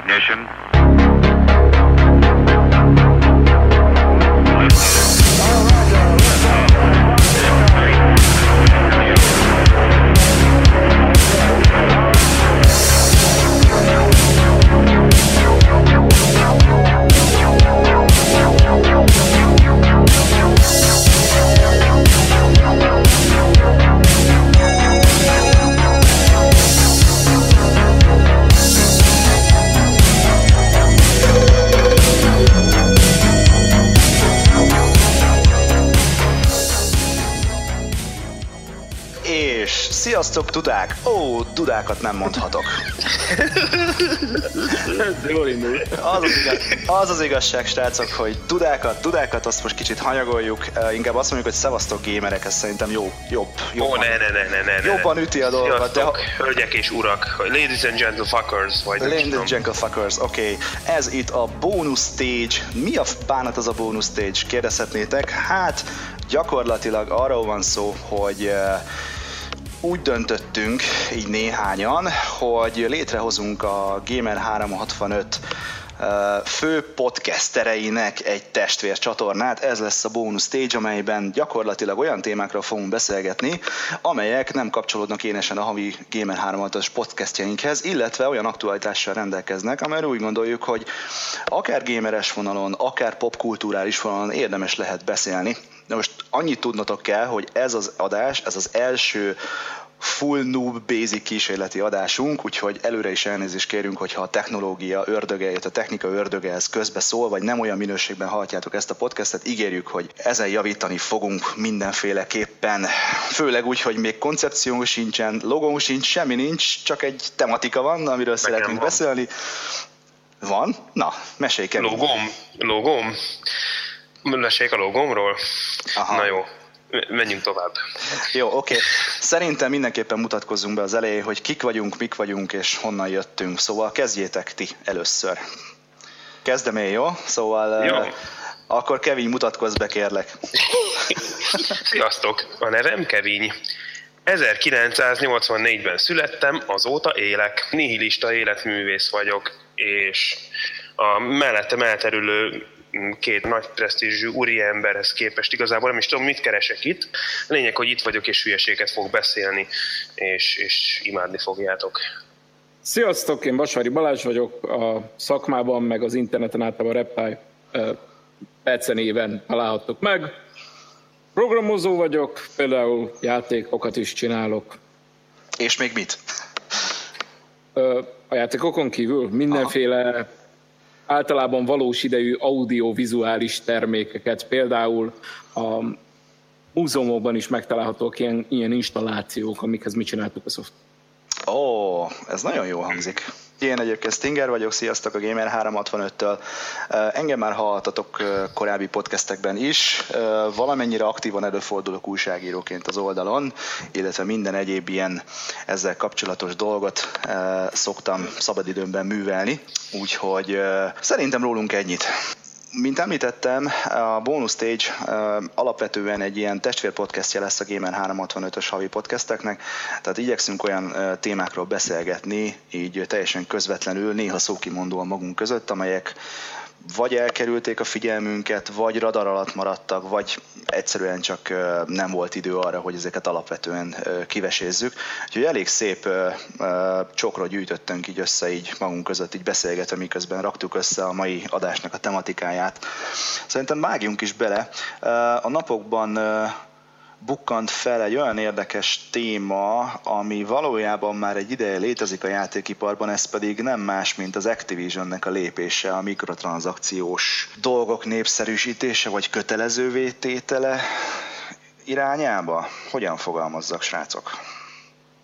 ignition. Sziasztok, Dudák! Ó, Dudákat nem mondhatok. Jól indul. Az az, igaz, az az igazság, srácok, hogy Dudákat, Dudákat azt most kicsit hanyagoljuk, uh, inkább azt mondjuk, hogy szevasztok gémerek, ez szerintem jó, jobb, Ó, jobban, ne, ne, ne, ne, ne, ne. jobban üti a dolgot, de ha, hölgyek és urak, ladies and gentle fuckers, vagy Ladies and Gentle Fuckers, oké. Okay. Ez itt a bonus stage. Mi a bánat az a bonus stage? Kérdezhetnétek. Hát gyakorlatilag arról van szó, hogy eh, úgy döntöttünk, így néhányan, hogy létrehozunk a Gamer 365 ö, fő podcastereinek egy testvér csatornát. Ez lesz a bonus stage, amelyben gyakorlatilag olyan témákról fogunk beszélgetni, amelyek nem kapcsolódnak énesen a havi Gamer 365-ös podcastjeinkhez, illetve olyan aktualitással rendelkeznek, amelyre úgy gondoljuk, hogy akár gameres vonalon, akár popkulturális vonalon érdemes lehet beszélni. De most annyit tudnotok kell, hogy ez az adás, ez az első full noob basic kísérleti adásunk, úgyhogy előre is elnézést kérünk, hogyha a technológia ördöge, a technika ördöge ez közbe szól, vagy nem olyan minőségben hallhatjátok ezt a podcastet, ígérjük, hogy ezen javítani fogunk mindenféleképpen. Főleg úgy, hogy még koncepciónk sincsen, logónk sincs, semmi nincs, csak egy tematika van, amiről szeretnénk van. beszélni. Van? Na, mesélj Kevin. Logóm? Logóm? Meséljek a logómról? Aha. Na jó, me- menjünk tovább. Jó, oké. Szerintem mindenképpen mutatkozzunk be az elején, hogy kik vagyunk, mik vagyunk és honnan jöttünk. Szóval kezdjétek ti először. Kezdem én, jó? Szóval Jó. uh, akkor Kevin, mutatkozz be, kérlek. Sziasztok, a nevem Kevin. 1984-ben születtem, azóta élek. Nihilista életművész vagyok, és a mellettem elterülő két nagy presztízsű úri emberhez képest igazából nem is tudom, mit keresek itt. Lényeg, hogy itt vagyok, és hülyeséget fog beszélni, és, és imádni fogjátok. Sziasztok, én Vasvári Balázs vagyok, a szakmában, meg az interneten általában Reptile Pece néven találhattok meg. Programozó vagyok, például játékokat is csinálok. És még mit? A játékokon kívül mindenféle általában valós idejű audiovizuális termékeket, például a múzeumokban is megtalálhatók ilyen, ilyen installációk, amikhez mi csináltuk a szoft. Ó, ez nagyon jó hangzik. Én egyébként Stinger vagyok, sziasztok a Gamer 365-től. Uh, Engem már hallhatatok korábbi podcastekben is. Valamennyire aktívan előfordulok újságíróként az oldalon, illetve minden egyéb ilyen ezzel kapcsolatos dolgot szoktam szabadidőmben művelni. Úgyhogy szerintem rólunk ennyit. Mint említettem, a Bonus Stage alapvetően egy ilyen testvérpodcastja lesz a Gamer 365-ös havi podcasteknek, tehát igyekszünk olyan témákról beszélgetni, így teljesen közvetlenül, néha szókimondóan magunk között, amelyek vagy elkerülték a figyelmünket, vagy radar alatt maradtak, vagy egyszerűen csak nem volt idő arra, hogy ezeket alapvetően kivesézzük. Úgyhogy elég szép csokra gyűjtöttünk így össze így magunk között, így beszélgetve, miközben raktuk össze a mai adásnak a tematikáját. Szerintem vágjunk is bele. A napokban bukkant fel egy olyan érdekes téma, ami valójában már egy ideje létezik a játékiparban, ez pedig nem más, mint az Activisionnek a lépése, a mikrotranszakciós dolgok népszerűsítése, vagy kötelezővé tétele irányába. Hogyan fogalmazzak, srácok?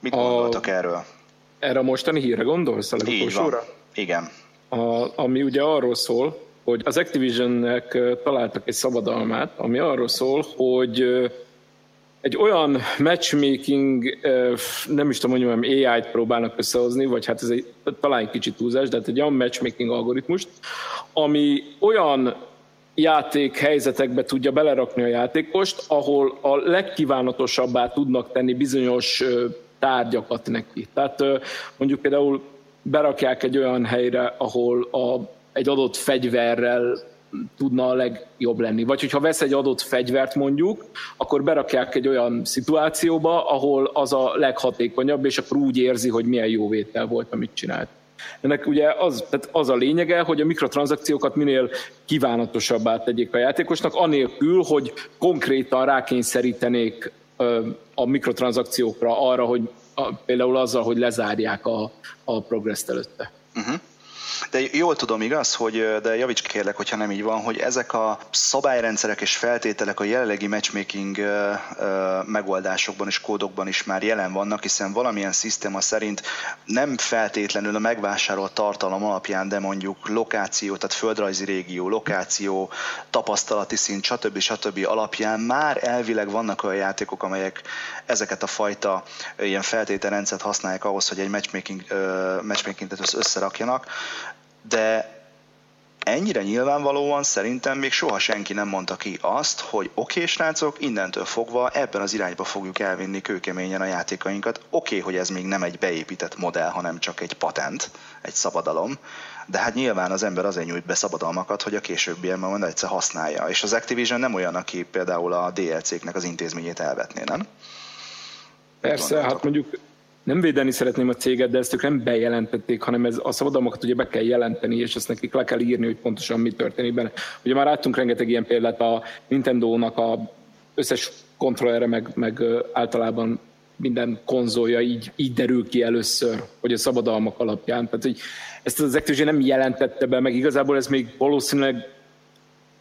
Mit A- gondoltok erről? Erre a mostani hírre gondolsz? A Így van. Igen. a, ami ugye arról szól, hogy az Activisionnek találtak egy szabadalmát, ami arról szól, hogy egy olyan matchmaking, nem is tudom, mondjam, AI-t próbálnak összehozni, vagy hát ez egy, talán egy kicsit túlzás, de hát egy olyan matchmaking algoritmust, ami olyan játék helyzetekbe tudja belerakni a játékost, ahol a legkívánatosabbá tudnak tenni bizonyos tárgyakat neki. Tehát mondjuk például berakják egy olyan helyre, ahol a, egy adott fegyverrel tudna a legjobb lenni. Vagy hogyha vesz egy adott fegyvert mondjuk, akkor berakják egy olyan szituációba, ahol az a leghatékonyabb, és akkor úgy érzi, hogy milyen jó vétel volt, amit csinált. Ennek ugye az, tehát az a lényege, hogy a mikrotranszakciókat minél kívánatosabbá tegyék a játékosnak, anélkül, hogy konkrétan rákényszerítenék a mikrotranszakciókra arra, hogy például azzal, hogy lezárják a, a progresszt előtte. Uh-huh. De jól tudom, igaz, hogy, de javíts kérlek, hogyha nem így van, hogy ezek a szabályrendszerek és feltételek a jelenlegi matchmaking megoldásokban és kódokban is már jelen vannak, hiszen valamilyen szisztéma szerint nem feltétlenül a megvásárolt tartalom alapján, de mondjuk lokáció, tehát földrajzi régió, lokáció, tapasztalati szint, stb. stb. alapján már elvileg vannak olyan játékok, amelyek ezeket a fajta ilyen feltételrendszert használják ahhoz, hogy egy matchmaking, matchmaking-et összerakjanak de ennyire nyilvánvalóan szerintem még soha senki nem mondta ki azt, hogy oké, okay, srácok, innentől fogva ebben az irányba fogjuk elvinni kőkeményen a játékainkat. Oké, hogy ez még nem egy beépített modell, hanem csak egy patent, egy szabadalom, de hát nyilván az ember azért nyújt be szabadalmakat, hogy a későbbiekben majd egyszer használja. És az Activision nem olyan, aki például a DLC-knek az intézményét elvetné, nem? Persze, hát mondjuk nem védeni szeretném a céget, de ezt ők nem bejelentették, hanem ez a szabadalmakat ugye be kell jelenteni, és ezt nekik le kell írni, hogy pontosan mi történik benne. Ugye már láttunk rengeteg ilyen példát a Nintendo-nak a összes kontrollerre, meg, meg általában minden konzolja így, így derül ki először, hogy a szabadalmak alapján. Tehát, hogy ezt az Activision nem jelentette be, meg igazából ez még valószínűleg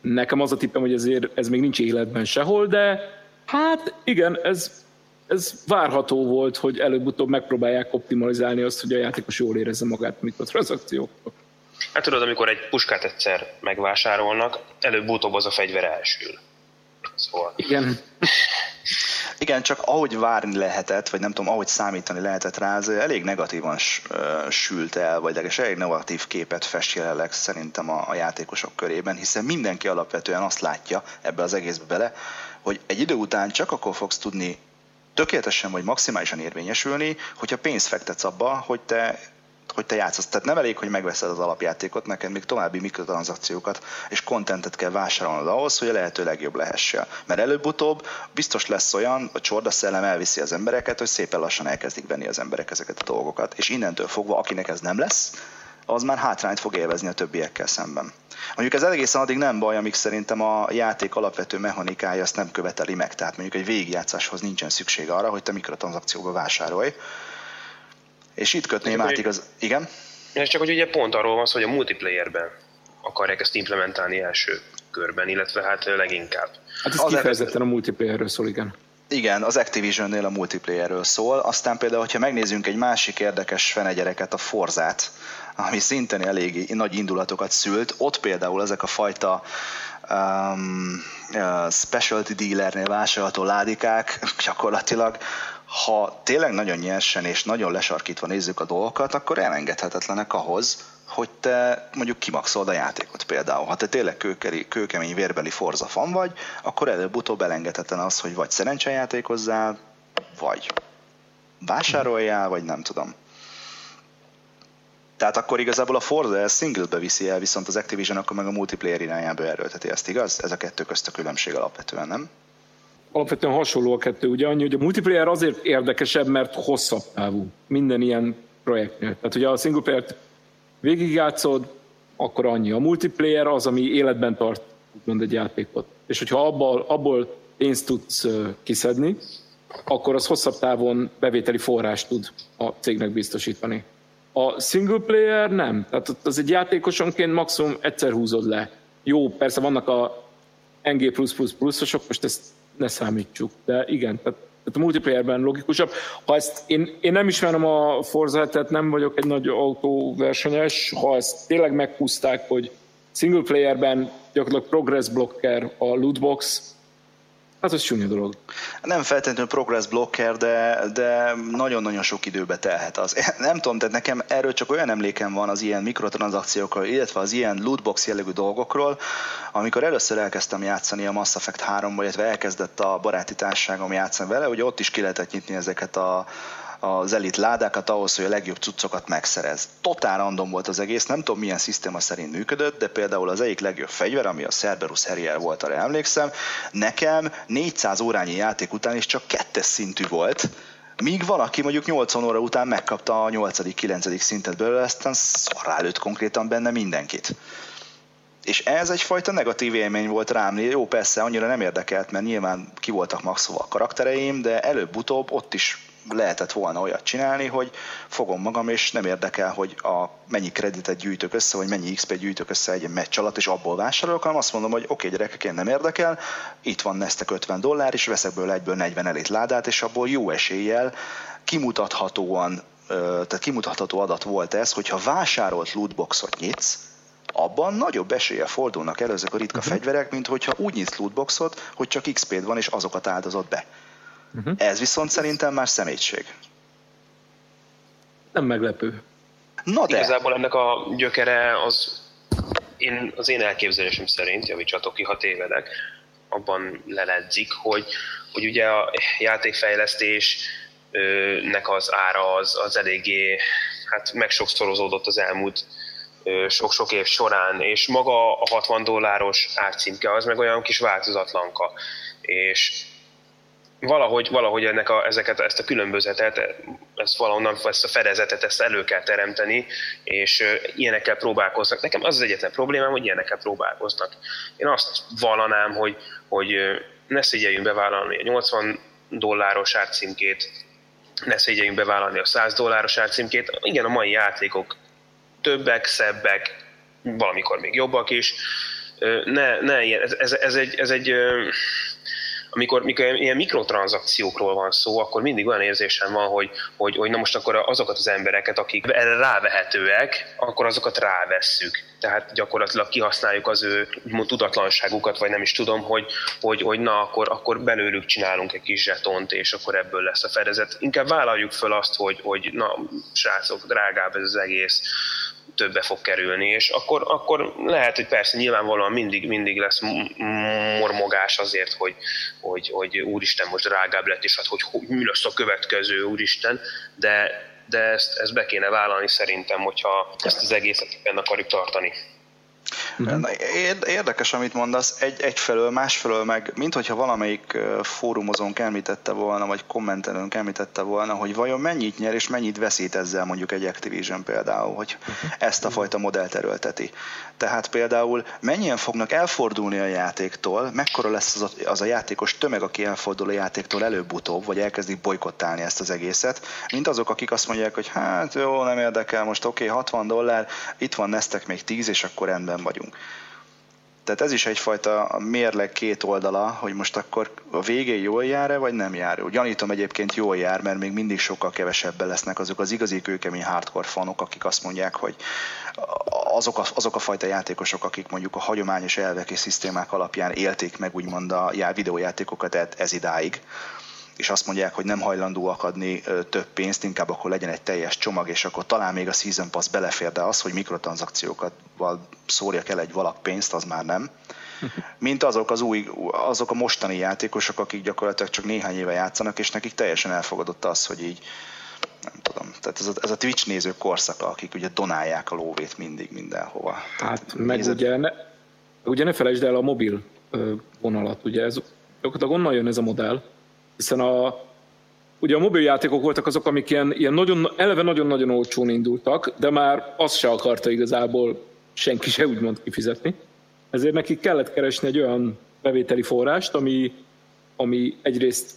nekem az a tippem, hogy ezért ez még nincs életben sehol, de hát igen, ez ez várható volt, hogy előbb-utóbb megpróbálják optimalizálni azt, hogy a játékos jól érezze magát mikrotranszakciókkal. Hát tudod, amikor egy puskát egyszer megvásárolnak, előbb-utóbb az a fegyver elsül. Szóval. Igen. Igen, csak ahogy várni lehetett, vagy nem tudom, ahogy számítani lehetett rá, az elég negatívan sült el, vagy legalábbis elég negatív képet fest jelenleg szerintem a, a játékosok körében, hiszen mindenki alapvetően azt látja ebbe az egészbe bele, hogy egy idő után csak akkor fogsz tudni tökéletesen vagy maximálisan érvényesülni, hogyha pénzt fektetsz abba, hogy te hogy te játszasz. Tehát nem elég, hogy megveszed az alapjátékot, neked még további mikrotranszakciókat és kontentet kell vásárolnod ahhoz, hogy a lehető legjobb lehessél. Mert előbb-utóbb biztos lesz olyan, a csorda szellem elviszi az embereket, hogy szépen lassan elkezdik venni az emberek ezeket a dolgokat. És innentől fogva, akinek ez nem lesz, az már hátrányt fog élvezni a többiekkel szemben. Mondjuk ez egészen addig nem baj, amíg szerintem a játék alapvető mechanikája azt nem követeli meg. Tehát mondjuk egy végigjátszáshoz nincsen szükség arra, hogy te mikrotranszakcióba vásárolj. És itt kötném át igaz... Igen? Ez csak, hogy ugye pont arról van szó, hogy a multiplayerben akarják ezt implementálni első körben, illetve hát leginkább. Hát ez kifejezetten a multiplayerről szól, igen. Igen, az Activision-nél a multiplayerről szól. Aztán például, hogyha megnézzünk egy másik érdekes fenegyereket, a Forzát, ami szintén elég nagy indulatokat szült, ott például ezek a fajta um, uh, specialty dealernél vásárolható ládikák gyakorlatilag ha tényleg nagyon nyersen és nagyon lesarkítva nézzük a dolgokat, akkor elengedhetetlenek ahhoz, hogy te mondjuk kimaxolod a játékot például. Ha te tényleg kőkeri, kőkemény vérbeli Forza fan vagy, akkor előbb-utóbb elengedhetetlen az, hogy vagy szerencsejátékozzál, vagy vásároljál, vagy nem tudom. Tehát akkor igazából a Forza el single-be viszi el, viszont az Activision akkor meg a multiplayer irányába erőlteti ezt, igaz? Ez a kettő közt a különbség alapvetően, nem? Alapvetően hasonló a kettő, ugye annyi, hogy a multiplayer azért érdekesebb, mert hosszabb távú minden ilyen projektnél. Tehát ugye a single player-t végigjátszod, akkor annyi. A multiplayer az, ami életben tart úgymond egy játékot. És hogyha abból, abból pénzt tudsz kiszedni, akkor az hosszabb távon bevételi forrás tud a cégnek biztosítani. A single player nem. Tehát az egy játékosonként maximum egyszer húzod le. Jó, persze vannak a NG++ pluszosok, most ezt ne számítsuk, de igen, tehát, tehát a multiplayerben logikusabb. Ha ezt, én, én nem ismerem a Forza, tehát nem vagyok egy nagy autóversenyes, ha ezt tényleg meghúzták, hogy single playerben gyakorlatilag progress blocker a lootbox, Hát ez csúnya dolog. Nem feltétlenül progress blocker, de, de nagyon-nagyon sok időbe telhet az. Nem tudom, de nekem erről csak olyan emlékem van az ilyen mikrotranszakciókról, illetve az ilyen lootbox jellegű dolgokról, amikor először elkezdtem játszani a Mass Effect 3 illetve elkezdett a baráti társágom játszani vele, hogy ott is ki lehetett nyitni ezeket a az elit ládákat ahhoz, hogy a legjobb cuccokat megszerez. Totál random volt az egész, nem tudom milyen szisztéma szerint működött, de például az egyik legjobb fegyver, ami a Cerberus Harrier volt, arra emlékszem, nekem 400 órányi játék után is csak kettes szintű volt, Míg valaki mondjuk 80 óra után megkapta a 8.-9. szintet belőle, aztán szarrá lőtt konkrétan benne mindenkit. És ez egyfajta negatív élmény volt rám. Jó, persze, annyira nem érdekelt, mert nyilván ki voltak maxolva a karaktereim, de előbb-utóbb ott is lehetett volna olyat csinálni, hogy fogom magam, és nem érdekel, hogy a mennyi kreditet gyűjtök össze, vagy mennyi XP gyűjtök össze egy meccs alatt, és abból vásárolok, hanem azt mondom, hogy oké, okay, gyerekek, én nem érdekel, itt van Nestek 50 dollár, és veszek belőle egyből 40 elit ládát, és abból jó eséllyel kimutathatóan, tehát kimutatható adat volt ez, hogyha vásárolt lootboxot nyitsz, abban nagyobb esélye fordulnak elő ezek a ritka uh-huh. fegyverek, mint hogyha úgy nyitsz lootboxot, hogy csak XP-d van, és azokat áldozott be. Uh-huh. Ez viszont szerintem már szemétség. Nem meglepő. Na de. Igazából ennek a gyökere az én, az én elképzelésem szerint, javítsatok ki, ha tévedek, abban leledzik, hogy, hogy ugye a játékfejlesztésnek az ára az, az eléggé hát megsokszorozódott az elmúlt sok-sok év során, és maga a 60 dolláros árcímke az meg olyan kis változatlanka. És valahogy, valahogy ennek a, ezeket, ezt a különbözetet, ezt valahonnan, ezt a fedezetet, ezt elő kell teremteni, és ilyenekkel próbálkoznak. Nekem az az egyetlen problémám, hogy ilyenekkel próbálkoznak. Én azt vallanám, hogy, hogy ne szégyeljünk bevállalni a 80 dolláros árcímkét, ne szégyeljünk bevállalni a 100 dolláros árcímkét. Igen, a mai játékok többek, szebbek, valamikor még jobbak is. Ne, ne ez, ez, ez, egy, ez egy amikor, amikor ilyen mikrotranszakciókról van szó, akkor mindig olyan érzésem van, hogy, hogy, hogy na most akkor azokat az embereket, akik erre rávehetőek, akkor azokat rávesszük. Tehát gyakorlatilag kihasználjuk az ő tudatlanságukat, vagy nem is tudom, hogy, hogy, hogy na, akkor, akkor belőlük csinálunk egy kis zsetont, és akkor ebből lesz a fedezet. Inkább vállaljuk föl azt, hogy, hogy na, srácok, drágább ez az egész, többe fog kerülni, és akkor, akkor lehet, hogy persze nyilvánvalóan mindig, mindig lesz mormogás azért, hogy, hogy, hogy úristen most drágább lett, és hát hogy, hogy mi lesz a következő úristen, de, de ezt, ezt be kéne vállalni szerintem, hogyha ezt az egészet benne akarjuk tartani. Uh-huh. Érdekes, amit mondasz, egy, egyfelől, másfelől meg, mint hogyha valamelyik fórumozón említette volna, vagy kommentelőnk említette volna, hogy vajon mennyit nyer és mennyit veszít ezzel mondjuk egy Activision például, hogy uh-huh. ezt a fajta modellt erőlteti. Tehát például mennyien fognak elfordulni a játéktól, mekkora lesz az a, az a játékos tömeg, aki elfordul a játéktól előbb-utóbb, vagy elkezdik bolykottálni ezt az egészet, mint azok, akik azt mondják, hogy hát jó, nem érdekel, most oké, okay, 60 dollár, itt van Nestek még 10, és akkor rendben vagyunk. Tehát ez is egyfajta mérleg két oldala, hogy most akkor a végén jól jár-e, vagy nem jár. Gyanítom egyébként jól jár, mert még mindig sokkal kevesebben lesznek azok az igazi kőkemény hardcore fanok, akik azt mondják, hogy azok a, azok a fajta játékosok, akik mondjuk a hagyományos elvek és szisztémák alapján élték meg úgymond a videójátékokat ez idáig, és azt mondják, hogy nem hajlandóak adni több pénzt, inkább akkor legyen egy teljes csomag, és akkor talán még a Season Pass belefér, de az, hogy mikrotranszakciókat szórjak el egy valak pénzt, az már nem. Mint azok az új, azok a mostani játékosok, akik gyakorlatilag csak néhány éve játszanak, és nekik teljesen elfogadott az, hogy így nem tudom, tehát ez a, ez a Twitch néző korszaka, akik ugye donálják a lóvét mindig mindenhova. Hát tehát meg nézed... ugye, ne, ugye ne felejtsd el a mobil vonalat, ugye ez gyakorlatilag onnan jön ez a modell, hiszen a, ugye a mobiljátékok voltak azok, amik ilyen, ilyen nagyon, eleve nagyon-nagyon olcsón indultak, de már azt se akarta igazából senki se úgymond kifizetni. Ezért nekik kellett keresni egy olyan bevételi forrást, ami, ami egyrészt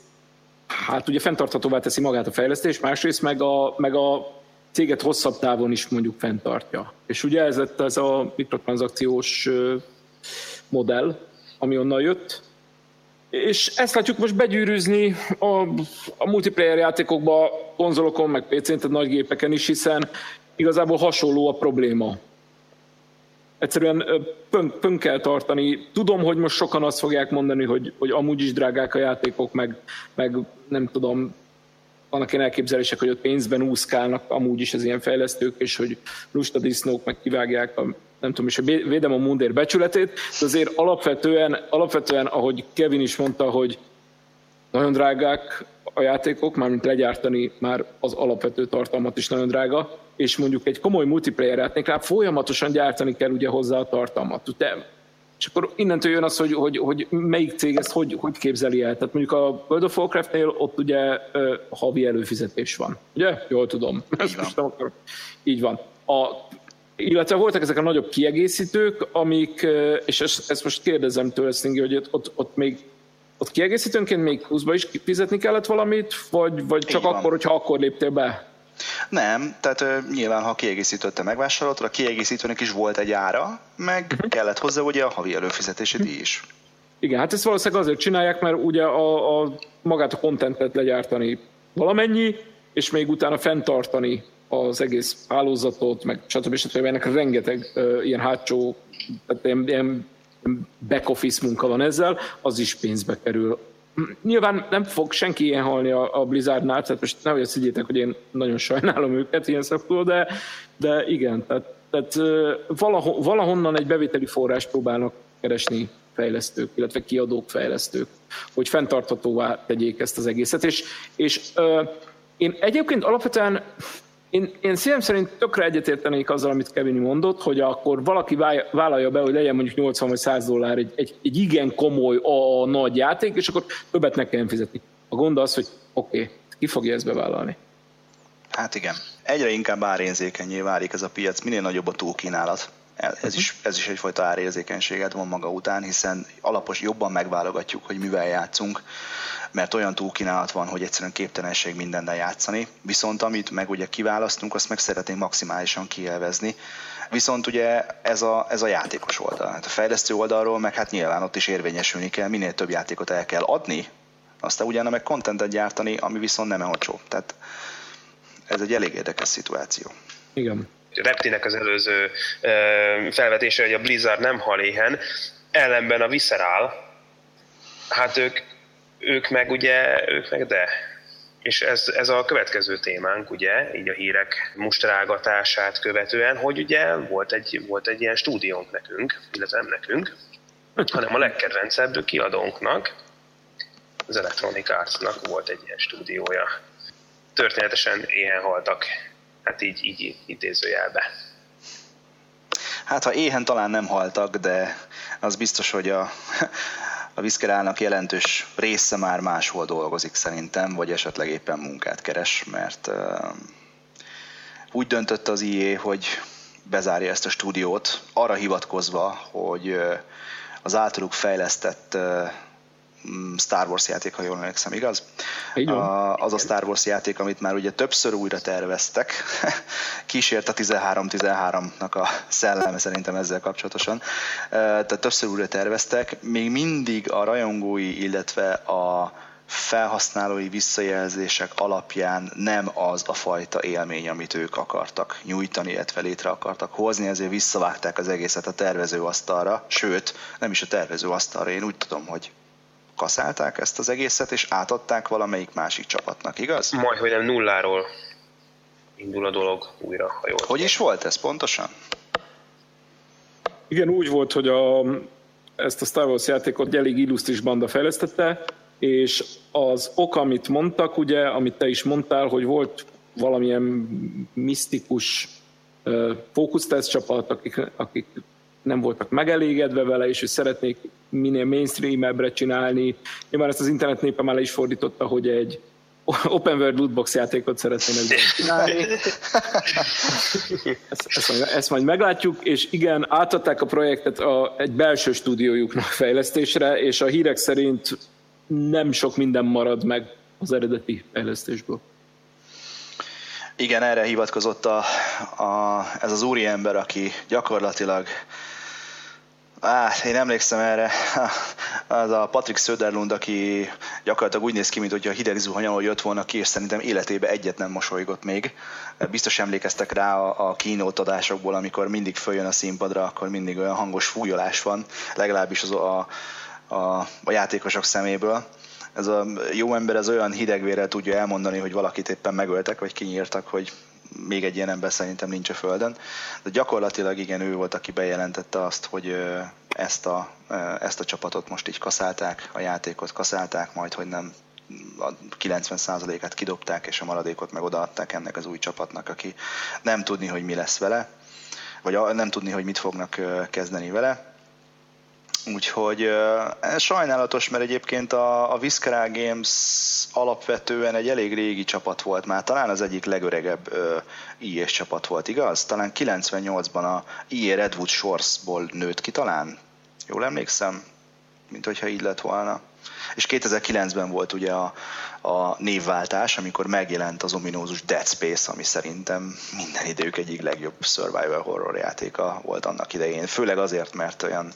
hát ugye fenntarthatóvá teszi magát a fejlesztés, másrészt meg a, meg a céget hosszabb távon is mondjuk fenntartja. És ugye ez lett ez a mikrotranszakciós modell, ami onnan jött, és ezt látjuk most begyűrűzni a, a multiplayer játékokba, konzolokon, meg PC-n, tehát nagy gépeken is, hiszen igazából hasonló a probléma. Egyszerűen pön, pön kell tartani. Tudom, hogy most sokan azt fogják mondani, hogy, hogy amúgy is drágák a játékok, meg, meg nem tudom, vannak ilyen elképzelések, hogy ott pénzben úszkálnak amúgy is az ilyen fejlesztők, és hogy lusta disznók meg kivágják a nem tudom is, hogy védem a mundér becsületét, de azért alapvetően, alapvetően, ahogy Kevin is mondta, hogy nagyon drágák a játékok, mármint legyártani már az alapvető tartalmat is nagyon drága, és mondjuk egy komoly multiplayer játéknál folyamatosan gyártani kell ugye hozzá a tartalmat. De és akkor innentől jön az, hogy, hogy, hogy melyik cég ezt hogy, hogy képzeli el. Tehát mondjuk a World of Warcraft-nél ott ugye havi előfizetés van. Ugye? Jól tudom. Így van. Most akar. Így van. A, illetve voltak ezek a nagyobb kiegészítők, amik, és ezt, ezt most kérdezem tőle, Stingy, hogy ott, ott még ott kiegészítőnként még pluszba is fizetni kellett valamit, vagy, vagy csak akkor, hogyha akkor léptél be? Nem, tehát uh, nyilván, ha kiegészítőtte megvásároltad, a kiegészítőnek is volt egy ára, meg uh-huh. kellett hozzá ugye a havi előfizetésed uh-huh. is. Igen, hát ezt valószínűleg azért csinálják, mert ugye a, a magát a kontentet legyártani valamennyi, és még utána fenntartani az egész hálózatot, meg stb. stb. Ennek rengeteg uh, ilyen hátsó, tehát ilyen, ilyen back office munka van ezzel, az is pénzbe kerül. Nyilván nem fog senki ilyen halni a, a Blizzardnál, tehát most nehogy azt higgyétek, hogy én nagyon sajnálom őket ilyen szempontból, de, de igen, tehát, tehát valaho, valahonnan egy bevételi forrás próbálnak keresni fejlesztők, illetve kiadók, fejlesztők, hogy fenntarthatóvá tegyék ezt az egészet. És, és ö, én egyébként alapvetően én, én szívem szerint tökre egyetértenék azzal, amit Kevin mondott, hogy akkor valaki vállalja be, hogy legyen mondjuk 80 vagy 100 dollár egy, egy, egy igen komoly, a, nagy játék, és akkor többet ne kelljen fizetni. A gond az, hogy oké, okay, ki fogja ezt bevállalni? Hát igen. Egyre inkább árérzékenyé válik ez a piac, minél nagyobb a túlkínálat. Ez is, ez is egyfajta árérzékenységet von maga után, hiszen alapos jobban megválogatjuk, hogy mivel játszunk, mert olyan túlkínálat van, hogy egyszerűen képtelenség mindennel játszani. Viszont amit meg ugye kiválasztunk, azt meg szeretnénk maximálisan kielvezni. Viszont ugye ez a, ez a játékos oldal. Hát a fejlesztő oldalról meg hát nyilván ott is érvényesülni kell, minél több játékot el kell adni, aztán utána meg kontentet gyártani, ami viszont nem olcsó. Tehát ez egy elég érdekes szituáció. Igen. Reptinek az előző felvetése, hogy a Blizzard nem hal éhen, ellenben a Visceral, hát ők ők meg ugye, ők meg de. És ez, ez a következő témánk, ugye, így a hírek mustrálgatását követően, hogy ugye volt egy, volt egy ilyen stúdiónk nekünk, illetve nem nekünk, hanem a legkedvencebb kiadónknak, az Electronic Arts-nak volt egy ilyen stúdiója. Történetesen éhen haltak, hát így, így idézőjelbe. Hát ha éhen talán nem haltak, de az biztos, hogy a, a Viszkerának jelentős része már máshol dolgozik szerintem, vagy esetleg éppen munkát keres, mert uh, úgy döntött az IE, hogy bezárja ezt a stúdiót, arra hivatkozva, hogy uh, az általuk fejlesztett uh, Star Wars játék, ha jól emlékszem, igaz? A, az a Star Wars játék, amit már ugye többször újra terveztek, kísért a 13-13-nak a szelleme szerintem ezzel kapcsolatosan, tehát többször újra terveztek, még mindig a rajongói, illetve a felhasználói visszajelzések alapján nem az a fajta élmény, amit ők akartak nyújtani, illetve létre akartak hozni, ezért visszavágták az egészet a tervezőasztalra, sőt, nem is a tervezőasztalra, én úgy tudom, hogy kaszálták ezt az egészet, és átadták valamelyik másik csapatnak, igaz? Majd, hogy nem nulláról indul a dolog újra, ha jól Hogy is volt ez pontosan? Igen, úgy volt, hogy a, ezt a Star Wars játékot elég illusztris banda fejlesztette, és az ok, amit mondtak, ugye, amit te is mondtál, hogy volt valamilyen misztikus fókusztesz csapat, akik, akik nem voltak megelégedve vele, és hogy szeretnék minél mainstream-ebbre csinálni. Nyilván ezt az internet népe már is fordította, hogy egy open world lootbox játékot szeretnének csinálni. Ezt, ezt, majd, ezt majd meglátjuk, és igen, átadták a projektet a, egy belső stúdiójuknak fejlesztésre, és a hírek szerint nem sok minden marad meg az eredeti fejlesztésből. Igen, erre hivatkozott a, a, ez az úriember, aki gyakorlatilag Á, én emlékszem erre, az a Patrick Söderlund, aki gyakorlatilag úgy néz ki, mint hogyha hideg zuhanyalól jött volna ki, és szerintem életébe egyet nem mosolygott még. Biztos emlékeztek rá a, a keynote adásokból, amikor mindig följön a színpadra, akkor mindig olyan hangos fújolás van, legalábbis az a, a, a játékosok szeméből. Ez a jó ember az olyan hidegvérrel tudja elmondani, hogy valakit éppen megöltek, vagy kinyírtak, hogy még egy ilyen ember szerintem nincs a Földön. De gyakorlatilag igen, ő volt, aki bejelentette azt, hogy ezt a, ezt a csapatot most így kaszálták, a játékot kaszálták, majd hogy nem a 90%-át kidobták, és a maradékot meg odaadták ennek az új csapatnak, aki nem tudni, hogy mi lesz vele, vagy nem tudni, hogy mit fognak kezdeni vele. Úgyhogy sajnálatos, mert egyébként a, a Viscera Games alapvetően egy elég régi csapat volt már, talán az egyik legöregebb uh, csapat volt, igaz? Talán 98-ban a EA Redwood Shores-ból nőtt ki talán, jól emlékszem, mint hogyha így lett volna. És 2009-ben volt ugye a, a névváltás, amikor megjelent az ominózus Dead Space, ami szerintem minden idők egyik legjobb survival horror játéka volt annak idején. Főleg azért, mert olyan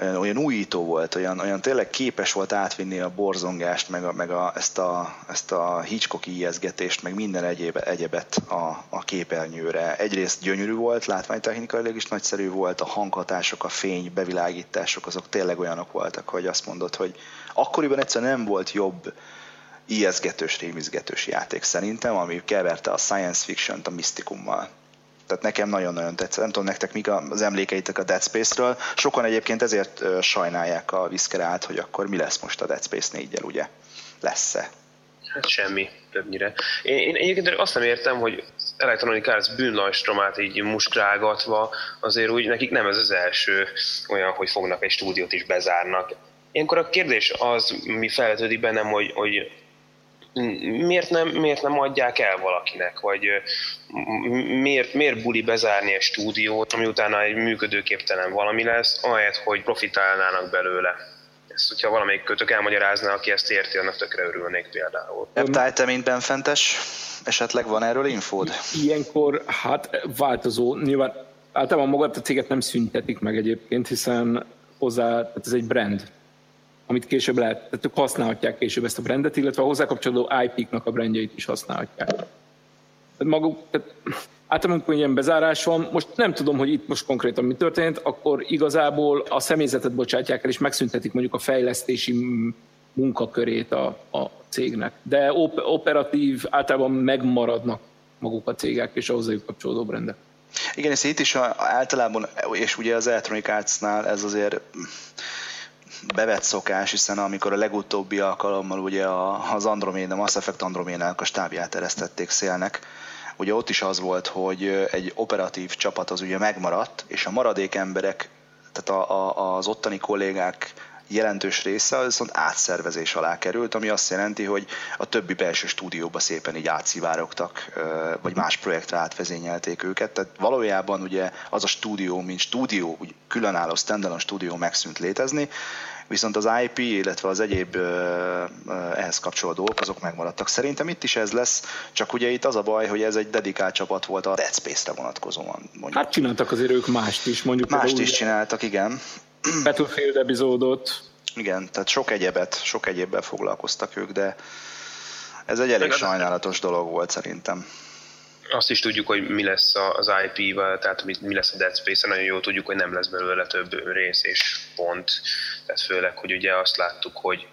olyan, olyan újító volt, olyan, olyan tényleg képes volt átvinni a borzongást, meg, a, meg a, ezt, a, ezt a Hitchcock ijeszgetést, meg minden egyéb, egyebet a, a képernyőre. Egyrészt gyönyörű volt, látványtechnikailag is nagyszerű volt, a hanghatások, a fény, bevilágítások, azok tényleg olyanok voltak, hogy azt mondod, hogy akkoriban egyszerűen nem volt jobb ijeszgetős, rémizgetős játék szerintem, ami keverte a science fiction-t a misztikummal. Tehát nekem nagyon-nagyon tetszett. Nem tudom nektek mik az emlékeitek a Dead Space-ről. Sokan egyébként ezért sajnálják a Viscerát, hogy akkor mi lesz most a Dead Space 4 ugye? Lesz-e? Hát semmi, többnyire. Én, én egyébként azt nem értem, hogy Electronic Arts bűnlajstromát így muskrágatva, azért úgy nekik nem ez az első olyan, hogy fognak egy stúdiót is bezárnak. Ilyenkor a kérdés az, mi felvetődik bennem, hogy, hogy miért nem, miért nem adják el valakinek, vagy miért, miért buli bezárni egy stúdiót, ami utána egy működőképtelen valami lesz, ahelyett, hogy profitálnának belőle. Ezt, hogyha valamelyik kötök elmagyarázná, aki ezt érti, annak tökre örülnék például. Reptile, te mint benfentes, esetleg van erről infód? Ilyenkor, hát változó. Nyilván általában magát a céget nem szüntetik meg egyébként, hiszen hozzá, tehát ez egy brand, amit később lehet, tehát ők használhatják később ezt a brandet, illetve a hozzá kapcsolódó IP-knak a brandjeit is használhatják. Maguk, tehát általában, amikor ilyen bezárás van, most nem tudom, hogy itt most konkrétan mi történt, akkor igazából a személyzetet bocsátják el, és megszüntetik mondjuk a fejlesztési munkakörét a, a cégnek. De op- operatív általában megmaradnak maguk a cégek és a hozzájuk kapcsolódó brendek. Igen, és itt is általában, és ugye az Electronic Arts-nál ez azért bevett szokás, hiszen amikor a legutóbbi alkalommal ugye az Andromeda, Mass Effect Androménának a stábját eresztették szélnek, ugye ott is az volt, hogy egy operatív csapat az ugye megmaradt, és a maradék emberek, tehát a, a, az ottani kollégák jelentős része viszont átszervezés alá került, ami azt jelenti, hogy a többi belső stúdióba szépen így átszivárogtak, vagy más projektre átvezényelték őket. Tehát valójában ugye az a stúdió, mint stúdió, úgy különálló standalone stúdió megszűnt létezni, viszont az IP, illetve az egyéb ehhez kapcsolódó dolgok, azok megmaradtak. Szerintem itt is ez lesz, csak ugye itt az a baj, hogy ez egy dedikált csapat volt a Dead Space-re vonatkozóan. Mondjuk. Hát csináltak azért ők mást is, mondjuk. Mást is csináltak, igen. Battlefield epizódot. Igen, tehát sok egyebet, sok egyébben foglalkoztak ők, de ez egy elég sajnálatos dolog volt szerintem. Azt is tudjuk, hogy mi lesz az IP-vel, tehát mi lesz a Dead Space-en, nagyon jól tudjuk, hogy nem lesz belőle több rész és pont. Tehát főleg, hogy ugye azt láttuk, hogy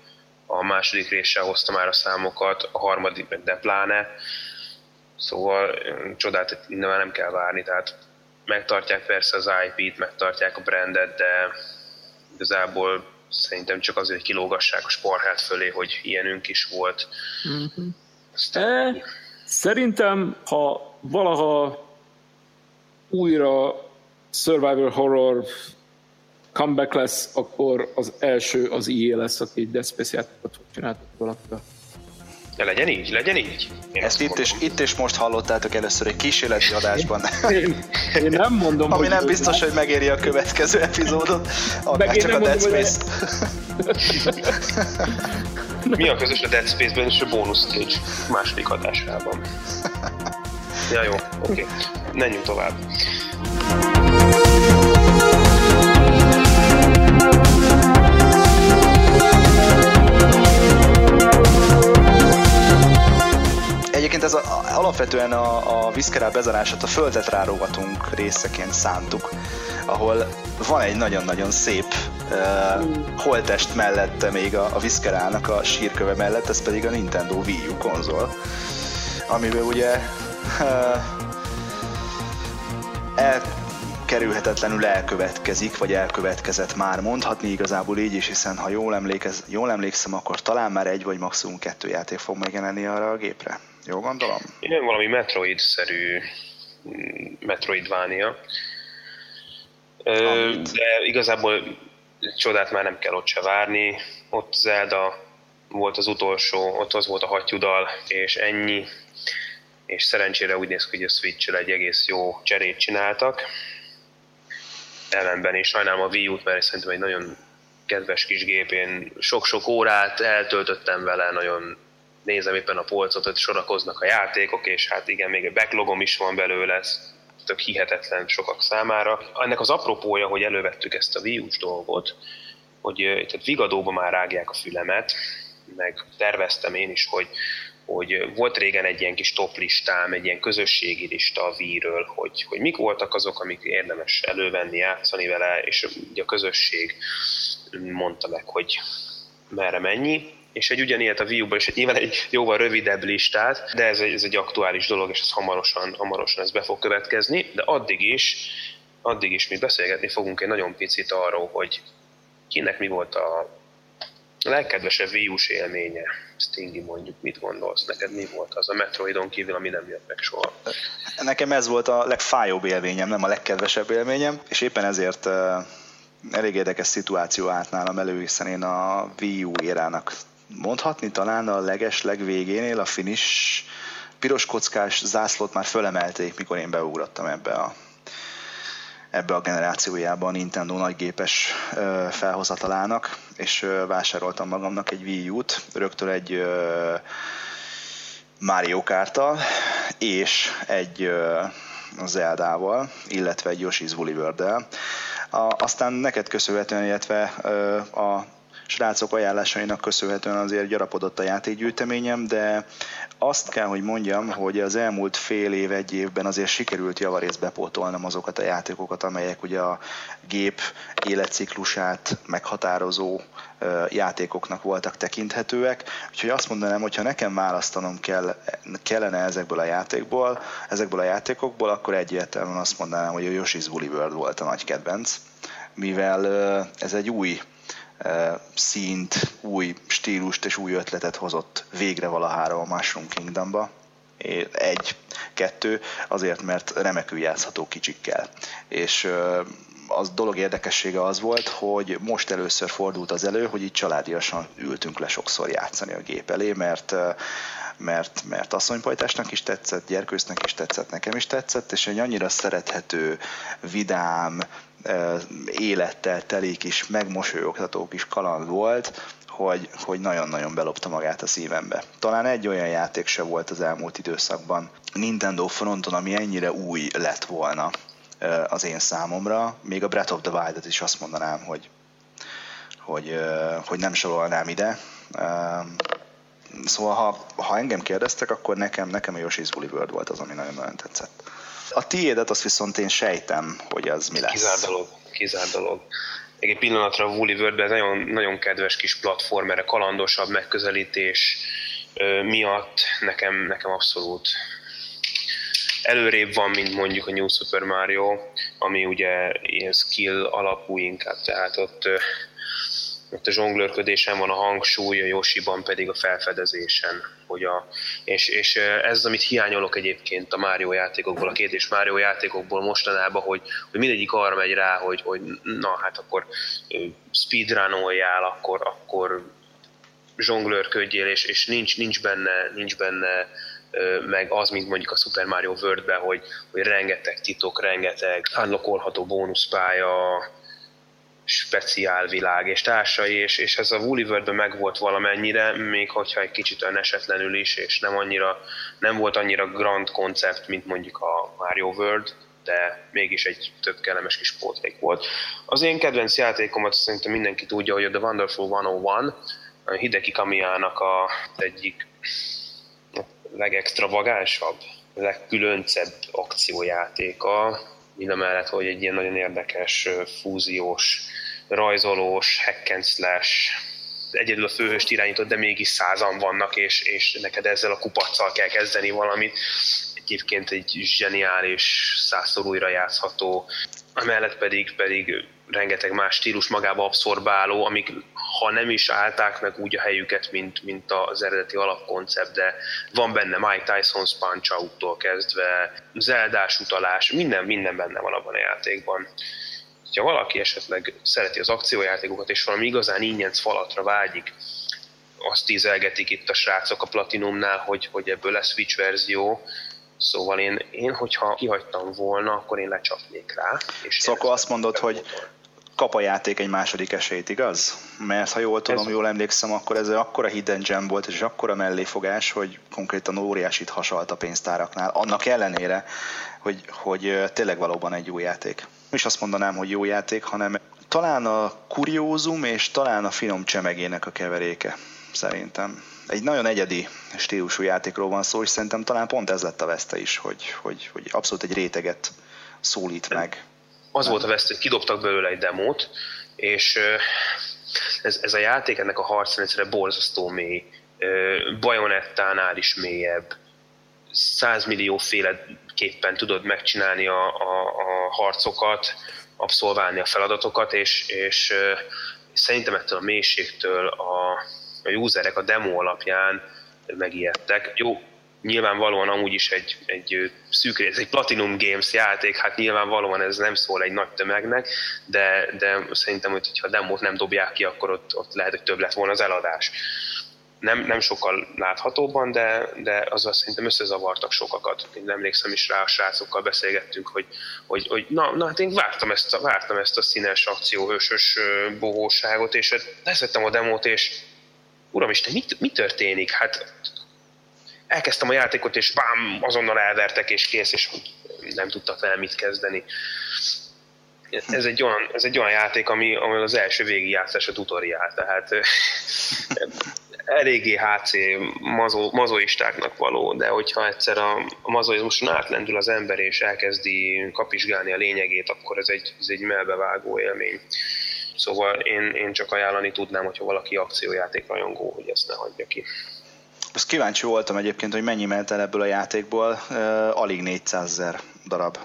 a második réssel hozta már a számokat, a harmadik de pláne. Szóval csodát innen már nem kell várni, tehát megtartják persze az IP-t, megtartják a brandet, de igazából szerintem csak azért, hogy kilógassák a sporhát fölé, hogy ilyenünk is volt. Mm-hmm. Aztán... E, szerintem, ha valaha újra survival horror comeback lesz, akkor az első az IE lesz, aki Death Space játékot valakivel. De legyen így, legyen így. Én Ezt itt és, itt és most hallottátok először egy kísérleti adásban. Én, én nem mondom, Ami nem biztos, hogy megéri a következő epizódot, akár csak a Dead Space. Mi a közös a Dead Space-ben és a bónusz stage második adásában? Ja jó, oké. Okay. Menjünk tovább. Alapvetően a, a Viszkerá bezárását a földet rárogatunk részeként szántuk, ahol van egy nagyon-nagyon szép uh, holtest mellette még a, a Viszkerának a sírköve mellett, ez pedig a Nintendo Wii U konzol, amiből ugye uh, el kerülhetetlenül elkövetkezik, vagy elkövetkezett már. Mondhatni igazából így is, hiszen ha jól, emlékez, jól emlékszem, akkor talán már egy vagy maximum kettő játék fog megjelenni arra a gépre. Jó gondolom? Igen, valami Metroid-szerű mm, Metroidvania. Amit... De igazából csodát már nem kell ott se várni. Ott Zelda volt az utolsó, ott az volt a hattyudal, és ennyi. És szerencsére úgy néz ki, hogy a switch egy egész jó cserét csináltak. Ellenben és sajnálom a Wii U-t, mert szerintem egy nagyon kedves kis gép. Én sok-sok órát eltöltöttem vele, nagyon nézem éppen a polcot, hogy sorakoznak a játékok, és hát igen, még egy backlogom is van belőle, tök hihetetlen sokak számára. Ennek az apropója, hogy elővettük ezt a Wii dolgot, hogy tehát Vigadóba már rágják a fülemet, meg terveztem én is, hogy, hogy volt régen egy ilyen kis top listám, egy ilyen közösségi lista a Wii-ről, hogy, hogy mik voltak azok, amik érdemes elővenni, játszani vele, és ugye a közösség mondta meg, hogy merre mennyi, és egy ugyanilyet a Wii is egy nyilván egy jóval rövidebb listát, de ez egy, ez egy aktuális dolog, és ez hamarosan, hamarosan ez be fog következni, de addig is, addig is mi beszélgetni fogunk egy nagyon picit arról, hogy kinek mi volt a legkedvesebb Wii élménye. Stingy mondjuk, mit gondolsz? Neked mi volt az a Metroidon kívül, ami nem jött meg soha? Nekem ez volt a legfájóbb élményem, nem a legkedvesebb élményem, és éppen ezért elég érdekes szituáció állt nálam elő, hiszen én a Wii U érának mondhatni talán a leges legvégénél a finish piros kockás zászlót már fölemelték, mikor én beugrottam ebbe a ebbe a generációjában a Nintendo nagygépes felhozatalának, és vásároltam magamnak egy Wii U-t, rögtön egy Mario Kart-tal, és egy Zeldával, illetve egy Yoshi's Woolly World-del. Aztán neked köszönhetően, illetve a srácok ajánlásainak köszönhetően azért gyarapodott a játékgyűjteményem, de azt kell, hogy mondjam, hogy az elmúlt fél év, egy évben azért sikerült javarészt bepótolnom azokat a játékokat, amelyek ugye a gép életciklusát meghatározó játékoknak voltak tekinthetőek. Úgyhogy azt mondanám, hogy ha nekem választanom kell, kellene ezekből a játékból, ezekből a játékokból, akkor egyértelműen azt mondanám, hogy a Yoshi's Woolly World volt a nagy kedvenc, mivel ez egy új színt, új stílust és új ötletet hozott végre valahára a Mushroom Kingdomba. Egy, kettő, azért, mert remekül játszható kicsikkel. És az dolog érdekessége az volt, hogy most először fordult az elő, hogy így családiasan ültünk le sokszor játszani a gép elé, mert mert, mert asszonypajtásnak is tetszett, gyerkősznek is tetszett, nekem is tetszett, és egy annyira szerethető, vidám, élettel telik is, megmosolyogtató kis kaland volt, hogy, hogy nagyon-nagyon belopta magát a szívembe. Talán egy olyan játék se volt az elmúlt időszakban Nintendo fronton, ami ennyire új lett volna az én számomra. Még a Breath of the Wild-et is azt mondanám, hogy, hogy, hogy nem sorolnám ide. Szóval ha, ha engem kérdeztek, akkor nekem, nekem a Yoshi's Woolly World volt az, ami nagyon-nagyon tetszett. A tiédet azt viszont én sejtem, hogy az mi lesz. Kizár dolog, kizár dolog. Egy pillanatra a Woolly world nagyon, nagyon kedves kis platformer, kalandosabb megközelítés miatt nekem, nekem abszolút előrébb van, mint mondjuk a New Super Mario, ami ugye ilyen skill alapú inkább, tehát ott ott a zsonglőrködésen van a hangsúly, a Yoshiban pedig a felfedezésen. Hogy a, és, és ez amit hiányolok egyébként a Mario játékokból, a két és Mario játékokból mostanában, hogy, hogy mindegyik arra megy rá, hogy, hogy na hát akkor speedrunoljál, akkor, akkor zsonglőrködjél, és, és nincs, nincs, benne, nincs benne meg az, mint mondjuk a Super Mario World-ben, hogy, hogy rengeteg titok, rengeteg unlockolható bónuszpálya, speciál világ és társai, és, és ez a Woolly world meg volt valamennyire, még hogyha egy kicsit esetlenül is, és nem, annyira, nem volt annyira grand koncept, mint mondjuk a Mario World, de mégis egy tök kellemes kis pótlék volt. Az én kedvenc játékomat szerintem mindenki tudja, hogy a The Wonderful 101, a Hideki Kamiának a egyik legextravagánsabb, legkülöncebb akciójátéka, mind a mellett, hogy egy ilyen nagyon érdekes fúziós, rajzolós, hack and slash, egyedül a főhőst irányított, de mégis százan vannak, és, és neked ezzel a kupacsal kell kezdeni valamit. Egyébként egy zseniális, százszor újra játszható emellett pedig, pedig rengeteg más stílus magába abszorbáló, amik ha nem is állták meg úgy a helyüket, mint, mint az eredeti alapkoncept, de van benne Mike Tyson's punch out kezdve, Zeldás utalás, minden, minden benne van abban a játékban. Ha valaki esetleg szereti az akciójátékokat, és valami igazán ingyenc falatra vágyik, azt tízelgetik itt a srácok a Platinumnál, hogy, hogy ebből lesz Switch verzió, Szóval én, én, hogyha kihagytam volna, akkor én lecsapnék rá. És szóval akkor azt mondod, hogy kap a játék egy második esélyt, igaz? Mert ha jól tudom, ez... jól emlékszem, akkor ez akkora hidden gem volt, és akkora melléfogás, hogy konkrétan óriásit hasalt a pénztáraknál, annak ellenére, hogy, hogy tényleg valóban egy jó játék. Nem is azt mondanám, hogy jó játék, hanem talán a kuriózum és talán a finom csemegének a keveréke, szerintem. Egy nagyon egyedi stílusú játékról van szó, és szerintem talán pont ez lett a veszte is, hogy, hogy, hogy abszolút egy réteget szólít meg az volt a vesztő, hogy kidobtak belőle egy demót, és ez, ez a játék, ennek a harcrendszere borzasztó mély, bajonettánál is mélyebb, százmillió féleképpen tudod megcsinálni a, a, a harcokat, abszolválni a feladatokat, és, és szerintem ettől a mélységtől a, a userek a demo alapján megijedtek. Jó, nyilvánvalóan amúgy is egy, egy szűk, ez egy Platinum Games játék, hát nyilvánvalóan ez nem szól egy nagy tömegnek, de, de szerintem, hogy ha demót nem dobják ki, akkor ott, ott lehet, hogy több lett volna az eladás. Nem, nem sokkal láthatóban, de, de azzal szerintem összezavartak sokakat. Én emlékszem is rá, a srácokkal beszélgettünk, hogy, hogy, hogy na, na, hát én vártam ezt a, vártam ezt a színes akcióhősös bohóságot, és leszettem a demót, és uramisten, mi, mi történik? Hát elkezdtem a játékot, és bám, azonnal elvertek, és kész, és nem tudtak vele mit kezdeni. Ez egy olyan, ez egy olyan játék, ami, ami az első végi játszás a tutoriál, tehát eléggé HC mazó, mazoistáknak való, de hogyha egyszer a, a mazoizmuson átlendül az ember és elkezdi kapizsgálni a lényegét, akkor ez egy, ez egy melbevágó élmény. Szóval én, én csak ajánlani tudnám, hogyha valaki akciójáték rajongó, hogy ezt ne hagyja ki. Azt kíváncsi voltam egyébként, hogy mennyi ment el ebből a játékból. Uh, alig 400 ezer darab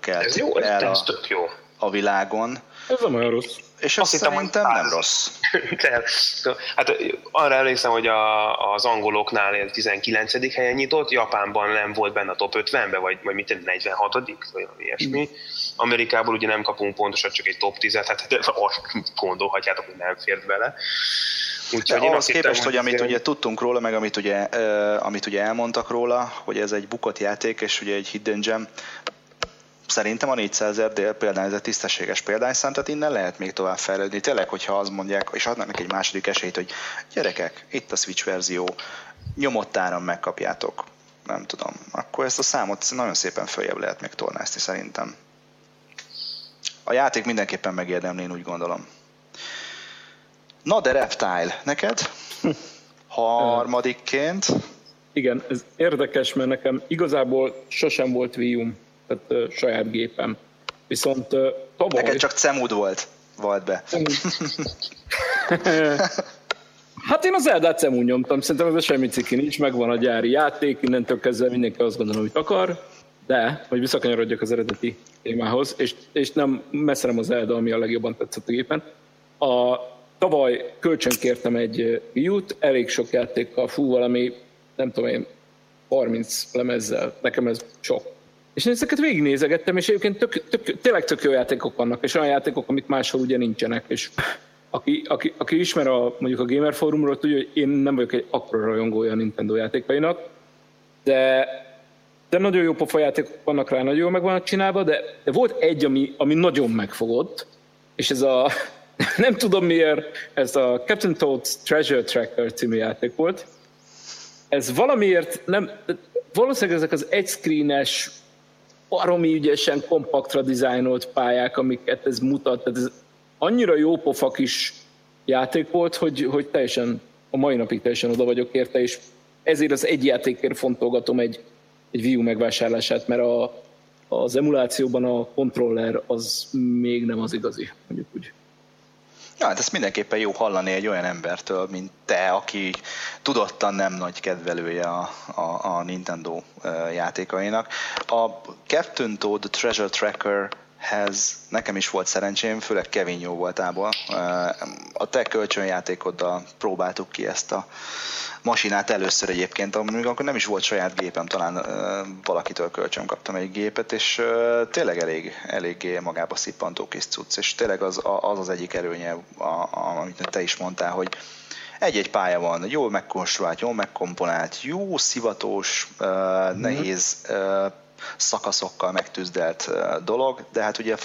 kell ez jó, el ez, a, jó. a világon. Ez nem olyan rossz. És azt, azt szerintem nem rossz. hát arra emlékszem, hogy a, az angoloknál 19. helyen nyitott, Japánban nem volt benne a top 50-be, vagy, vagy mit 46 vagy ilyesmi. Mm. Amerikából ugye nem kapunk pontosan csak egy top 10-et, hát gondolhatjátok, hogy nem fért bele. Úgyhogy ahhoz képest, hogy amit ugye tudtunk róla, meg amit ugye, uh, amit ugye elmondtak róla, hogy ez egy bukott játék, és ugye egy hidden gem, szerintem a 400 ezer példány ez egy tisztességes példányszám, tehát innen lehet még tovább fejlődni. Tényleg, hogyha azt mondják, és adnak neki egy második esélyt, hogy gyerekek, itt a Switch verzió, nyomott megkapjátok, nem tudom, akkor ezt a számot nagyon szépen följebb lehet még tornászni szerintem. A játék mindenképpen megérdemli, én úgy gondolom. Na de Reptile, neked? Harmadikként? Igen, ez érdekes, mert nekem igazából sosem volt U, tehát uh, saját gépem. Viszont uh, tavaly... Neked csak Cemud volt, volt be. hát én az Eldát Cemud nyomtam, szerintem ez semmi ciki nincs, megvan a gyári játék, innentől kezdve mindenki azt gondolom, hogy akar, de, hogy visszakanyarodjak az eredeti témához, és, és nem messze nem az Elda, ami a legjobban tetszett a gépen. A, Tavaly kölcsönkértem egy Wii elég sok játékkal, fú, valami, nem tudom én, 30 lemezzel, nekem ez sok. És én ezeket végignézegettem, és egyébként tök, tök, tényleg tök jó játékok vannak, és olyan játékok, amik máshol ugye nincsenek, és aki, aki, aki ismer a, mondjuk a Gamer Forumról, tudja, hogy én nem vagyok egy akkora rajongója a Nintendo játékainak, de, de nagyon jó pofa játékok vannak rá, nagyon jól meg vannak csinálva, de, de volt egy, ami, ami nagyon megfogott, és ez a nem tudom miért, ez a Captain Toad's Treasure Tracker című játék volt. Ez valamiért nem, valószínűleg ezek az egyscreenes, baromi ügyesen, kompaktra dizájnolt pályák, amiket ez mutat, tehát ez annyira jó pofa kis játék volt, hogy, hogy teljesen, a mai napig teljesen oda vagyok érte, és ezért az egy játékért fontolgatom egy, egy Wii U megvásárlását, mert a, az emulációban a controller az még nem az igazi, mondjuk úgy. Ja, hát ezt mindenképpen jó hallani egy olyan embertől, mint te, aki tudottan nem nagy kedvelője a, a, a Nintendo játékainak. A Captain Toad Treasure Tracker hez nekem is volt szerencsém, főleg Kevin jó voltából. A te kölcsönjátékoddal próbáltuk ki ezt a masinát először egyébként, amikor akkor nem is volt saját gépem, talán valakitől kölcsön kaptam egy gépet, és tényleg elég, eléggé magába szippantó kis cucc, és tényleg az az, az egyik előnye, a, a, amit te is mondtál, hogy egy-egy pálya van, jól megkonstruált, jól megkomponált, jó szivatós, mhm. nehéz szakaszokkal megtűzdelt dolog, de hát ugye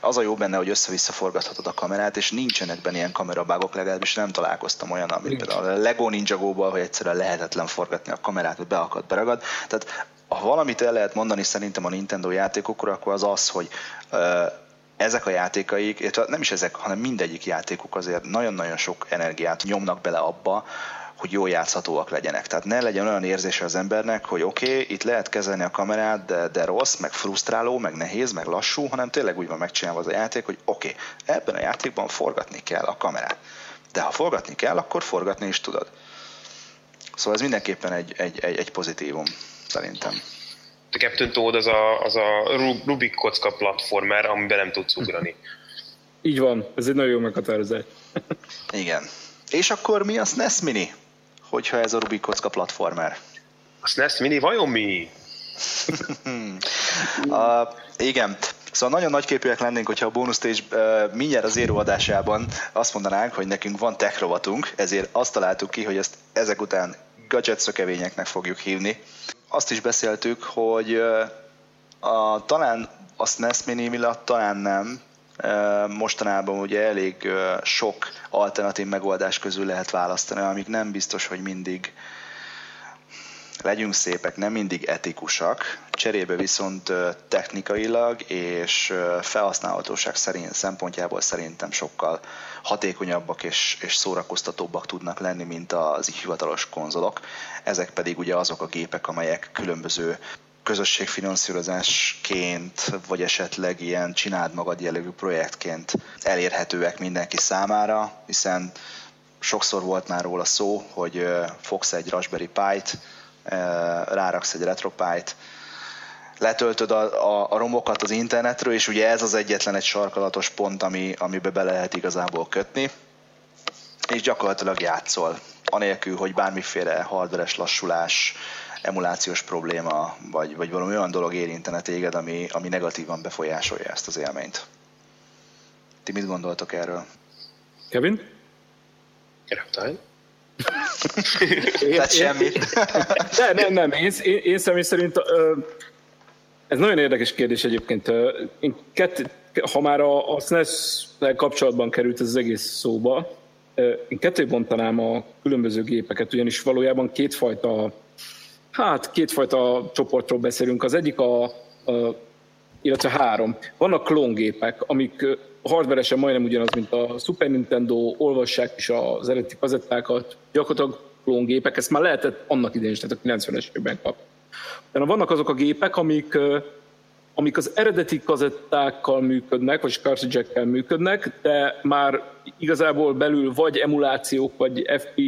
az a jó benne, hogy össze-vissza forgathatod a kamerát, és nincsenek benne ilyen kamerabágok, legalábbis nem találkoztam olyan, például a Lego Ninja Go-ból, hogy egyszerűen lehetetlen forgatni a kamerát, hogy beakad, beragad. Tehát ha valamit el lehet mondani szerintem a Nintendo játékokra, akkor az az, hogy ezek a játékaik, nem is ezek, hanem mindegyik játékuk azért nagyon-nagyon sok energiát nyomnak bele abba, hogy jól játszhatóak legyenek. Tehát ne legyen olyan érzése az embernek, hogy oké, okay, itt lehet kezelni a kamerát, de, de rossz, meg frusztráló, meg nehéz, meg lassú, hanem tényleg úgy van megcsinálva az a játék, hogy oké, okay, ebben a játékban forgatni kell a kamerát. De ha forgatni kell, akkor forgatni is tudod. Szóval ez mindenképpen egy, egy, egy, egy pozitívum, szerintem. A Captain Toad az a, az a Rubik kocka platformer, amiben nem tudsz ugrani. Így van, ez egy nagyon jó meghatározás. Igen. És akkor mi a SNES Mini? Hogyha ez a Rubik kocka platformer. A SNES Mini vajon mi? a, igen, Szóval nagyon nagyképűek lennénk, hogyha a Bonus Stage uh, mindjárt az érő adásában azt mondanánk, hogy nekünk van tech rovatunk, ezért azt találtuk ki, hogy ezt ezek után gadget szökevényeknek fogjuk hívni. Azt is beszéltük, hogy uh, a, talán a SNES Mini miatt talán nem, mostanában ugye elég sok alternatív megoldás közül lehet választani, amik nem biztos, hogy mindig legyünk szépek, nem mindig etikusak, cserébe viszont technikailag és felhasználhatóság szerint, szempontjából szerintem sokkal hatékonyabbak és, és szórakoztatóbbak tudnak lenni, mint az hivatalos konzolok. Ezek pedig ugye azok a gépek, amelyek különböző közösségfinanszírozásként, vagy esetleg ilyen csináld magad jellegű projektként elérhetőek mindenki számára, hiszen sokszor volt már róla szó, hogy fogsz egy Raspberry Pi-t, ráraksz egy RetroPie-t, letöltöd a, a, a romokat az internetről, és ugye ez az egyetlen egy sarkalatos pont, ami, amibe be lehet igazából kötni, és gyakorlatilag játszol, anélkül, hogy bármiféle hardveres lassulás, emulációs probléma, vagy, vagy valami olyan dolog érintene téged, ami, ami negatívan befolyásolja ezt az élményt. Ti mit gondoltok erről? Kevin? Reptile? Tehát semmi. nem, nem, nem. Én, én, én személy szerint ez nagyon érdekes kérdés egyébként. Én kett, ha már a, a snes kapcsolatban került ez az egész szóba, én kettő bontanám a különböző gépeket, ugyanis valójában kétfajta Hát kétfajta csoportról beszélünk. Az egyik a, a illetve három. Vannak klóngépek, amik hardveresen majdnem ugyanaz, mint a Super Nintendo, olvassák is az eredeti kazettákat, gyakorlatilag klóngépek, ezt már lehetett annak idején is, tehát a 90-es években kap. De vannak azok a gépek, amik, amik az eredeti kazettákkal működnek, vagy cartridge működnek, de már igazából belül vagy emulációk, vagy FP,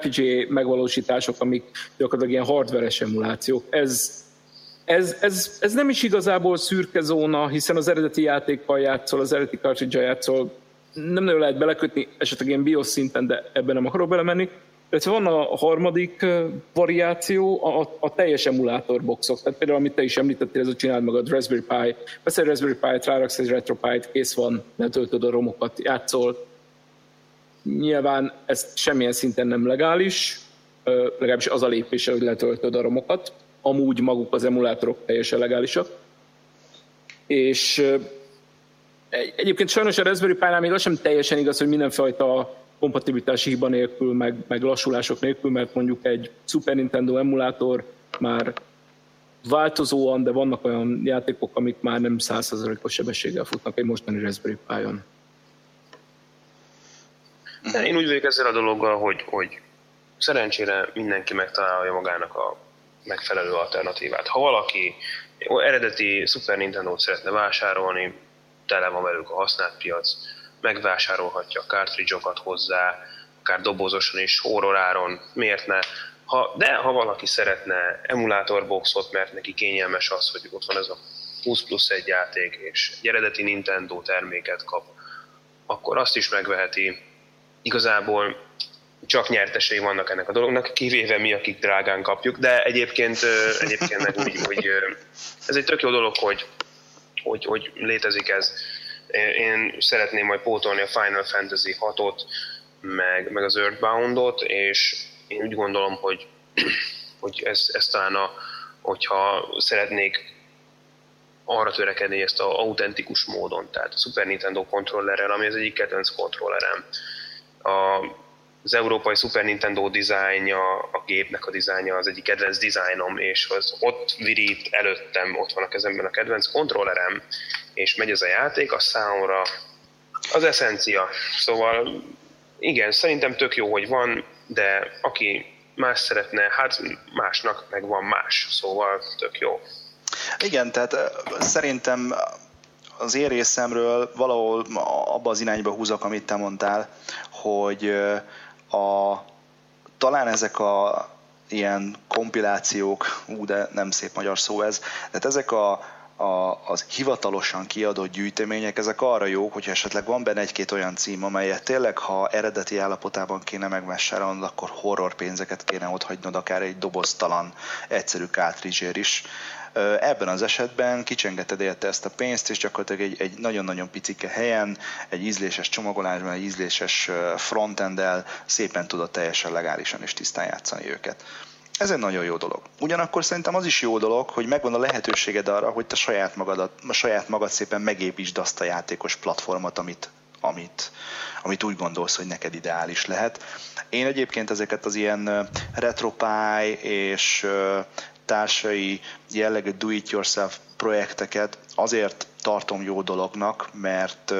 FPGA megvalósítások, amik gyakorlatilag ilyen hardveres emulációk. Ez, ez, ez, ez nem is igazából szürke zóna, hiszen az eredeti játékkal játszol, az eredeti cartridge játszol, nem nagyon lehet belekötni, esetleg ilyen BIOS szinten, de ebben nem akarok belemenni. Illetve van a harmadik variáció, a, a teljes emulátorboxok. Tehát például, amit te is említettél, ez a csináld magad Raspberry Pi. Vesz egy Raspberry Pi-t, ráraksz egy RetroPie-t, kész van, letöltöd a romokat, játszol. Nyilván ez semmilyen szinten nem legális, legalábbis az a lépése, hogy letöltöd a romokat. Amúgy maguk az emulátorok teljesen legálisak. És egyébként sajnos a Raspberry Pi-nál még az sem teljesen igaz, hogy mindenfajta kompatibilitási hiba nélkül, meg, meg lassulások nélkül, mert mondjuk egy Super Nintendo emulátor már változóan, de vannak olyan játékok, amik már nem 100%-os sebességgel futnak egy mostani Raspberry Pi-on. Én úgy vagyok ezzel a dologgal, hogy, hogy szerencsére mindenki megtalálja magának a megfelelő alternatívát. Ha valaki eredeti Super Nintendo-t szeretne vásárolni, tele van velük a használt piac, megvásárolhatja a cartridge-okat hozzá, akár dobozosan is, horroráron, miért ne. Ha, de ha valaki szeretne emulátorboxot, mert neki kényelmes az, hogy ott van ez a 20 plusz egy játék, és egy eredeti Nintendo terméket kap, akkor azt is megveheti. Igazából csak nyertesei vannak ennek a dolognak, kivéve mi, akik drágán kapjuk, de egyébként, egyébként meg úgy, hogy ez egy tök jó dolog, hogy, hogy, hogy létezik ez. Én szeretném majd pótolni a Final Fantasy 6-ot, meg, meg az Earthbound-ot, és én úgy gondolom, hogy, hogy ez, ez talán a, hogyha szeretnék arra törekedni ezt a autentikus módon, tehát a Super Nintendo kontrollerrel, ami az egyik kedvenc kontrollerem. A, az európai Super Nintendo dizájnja, a gépnek a dizájnja az egyik kedvenc dizájnom, és az ott virít előttem, ott van a kezemben a kedvenc kontrollerem, és megy ez a játék, a számomra az eszencia. Szóval igen, szerintem tök jó, hogy van, de aki más szeretne, hát másnak meg van más, szóval tök jó. Igen, tehát szerintem az én részemről valahol abba az irányba húzok, amit te mondtál, hogy a, talán ezek a ilyen kompilációk, ú, de nem szép magyar szó ez, tehát ezek a a, az hivatalosan kiadott gyűjtemények, ezek arra jók, hogyha esetleg van benne egy-két olyan cím, amelyet tényleg, ha eredeti állapotában kéne megvásárolnod, akkor horror pénzeket kéne ott hagynod, akár egy doboztalan, egyszerű cartridge is. Ebben az esetben kicsengeted érte ezt a pénzt, és gyakorlatilag egy, egy nagyon-nagyon picike helyen, egy ízléses csomagolásban, egy ízléses frontendel szépen tudod teljesen legálisan és tisztán játszani őket. Ez egy nagyon jó dolog. Ugyanakkor szerintem az is jó dolog, hogy megvan a lehetőséged arra, hogy te saját, magadat, saját magad szépen megépítsd azt a játékos platformot, amit, amit, amit úgy gondolsz, hogy neked ideális lehet. Én egyébként ezeket az ilyen retropie és társai jellegű do-it-yourself projekteket azért tartom jó dolognak, mert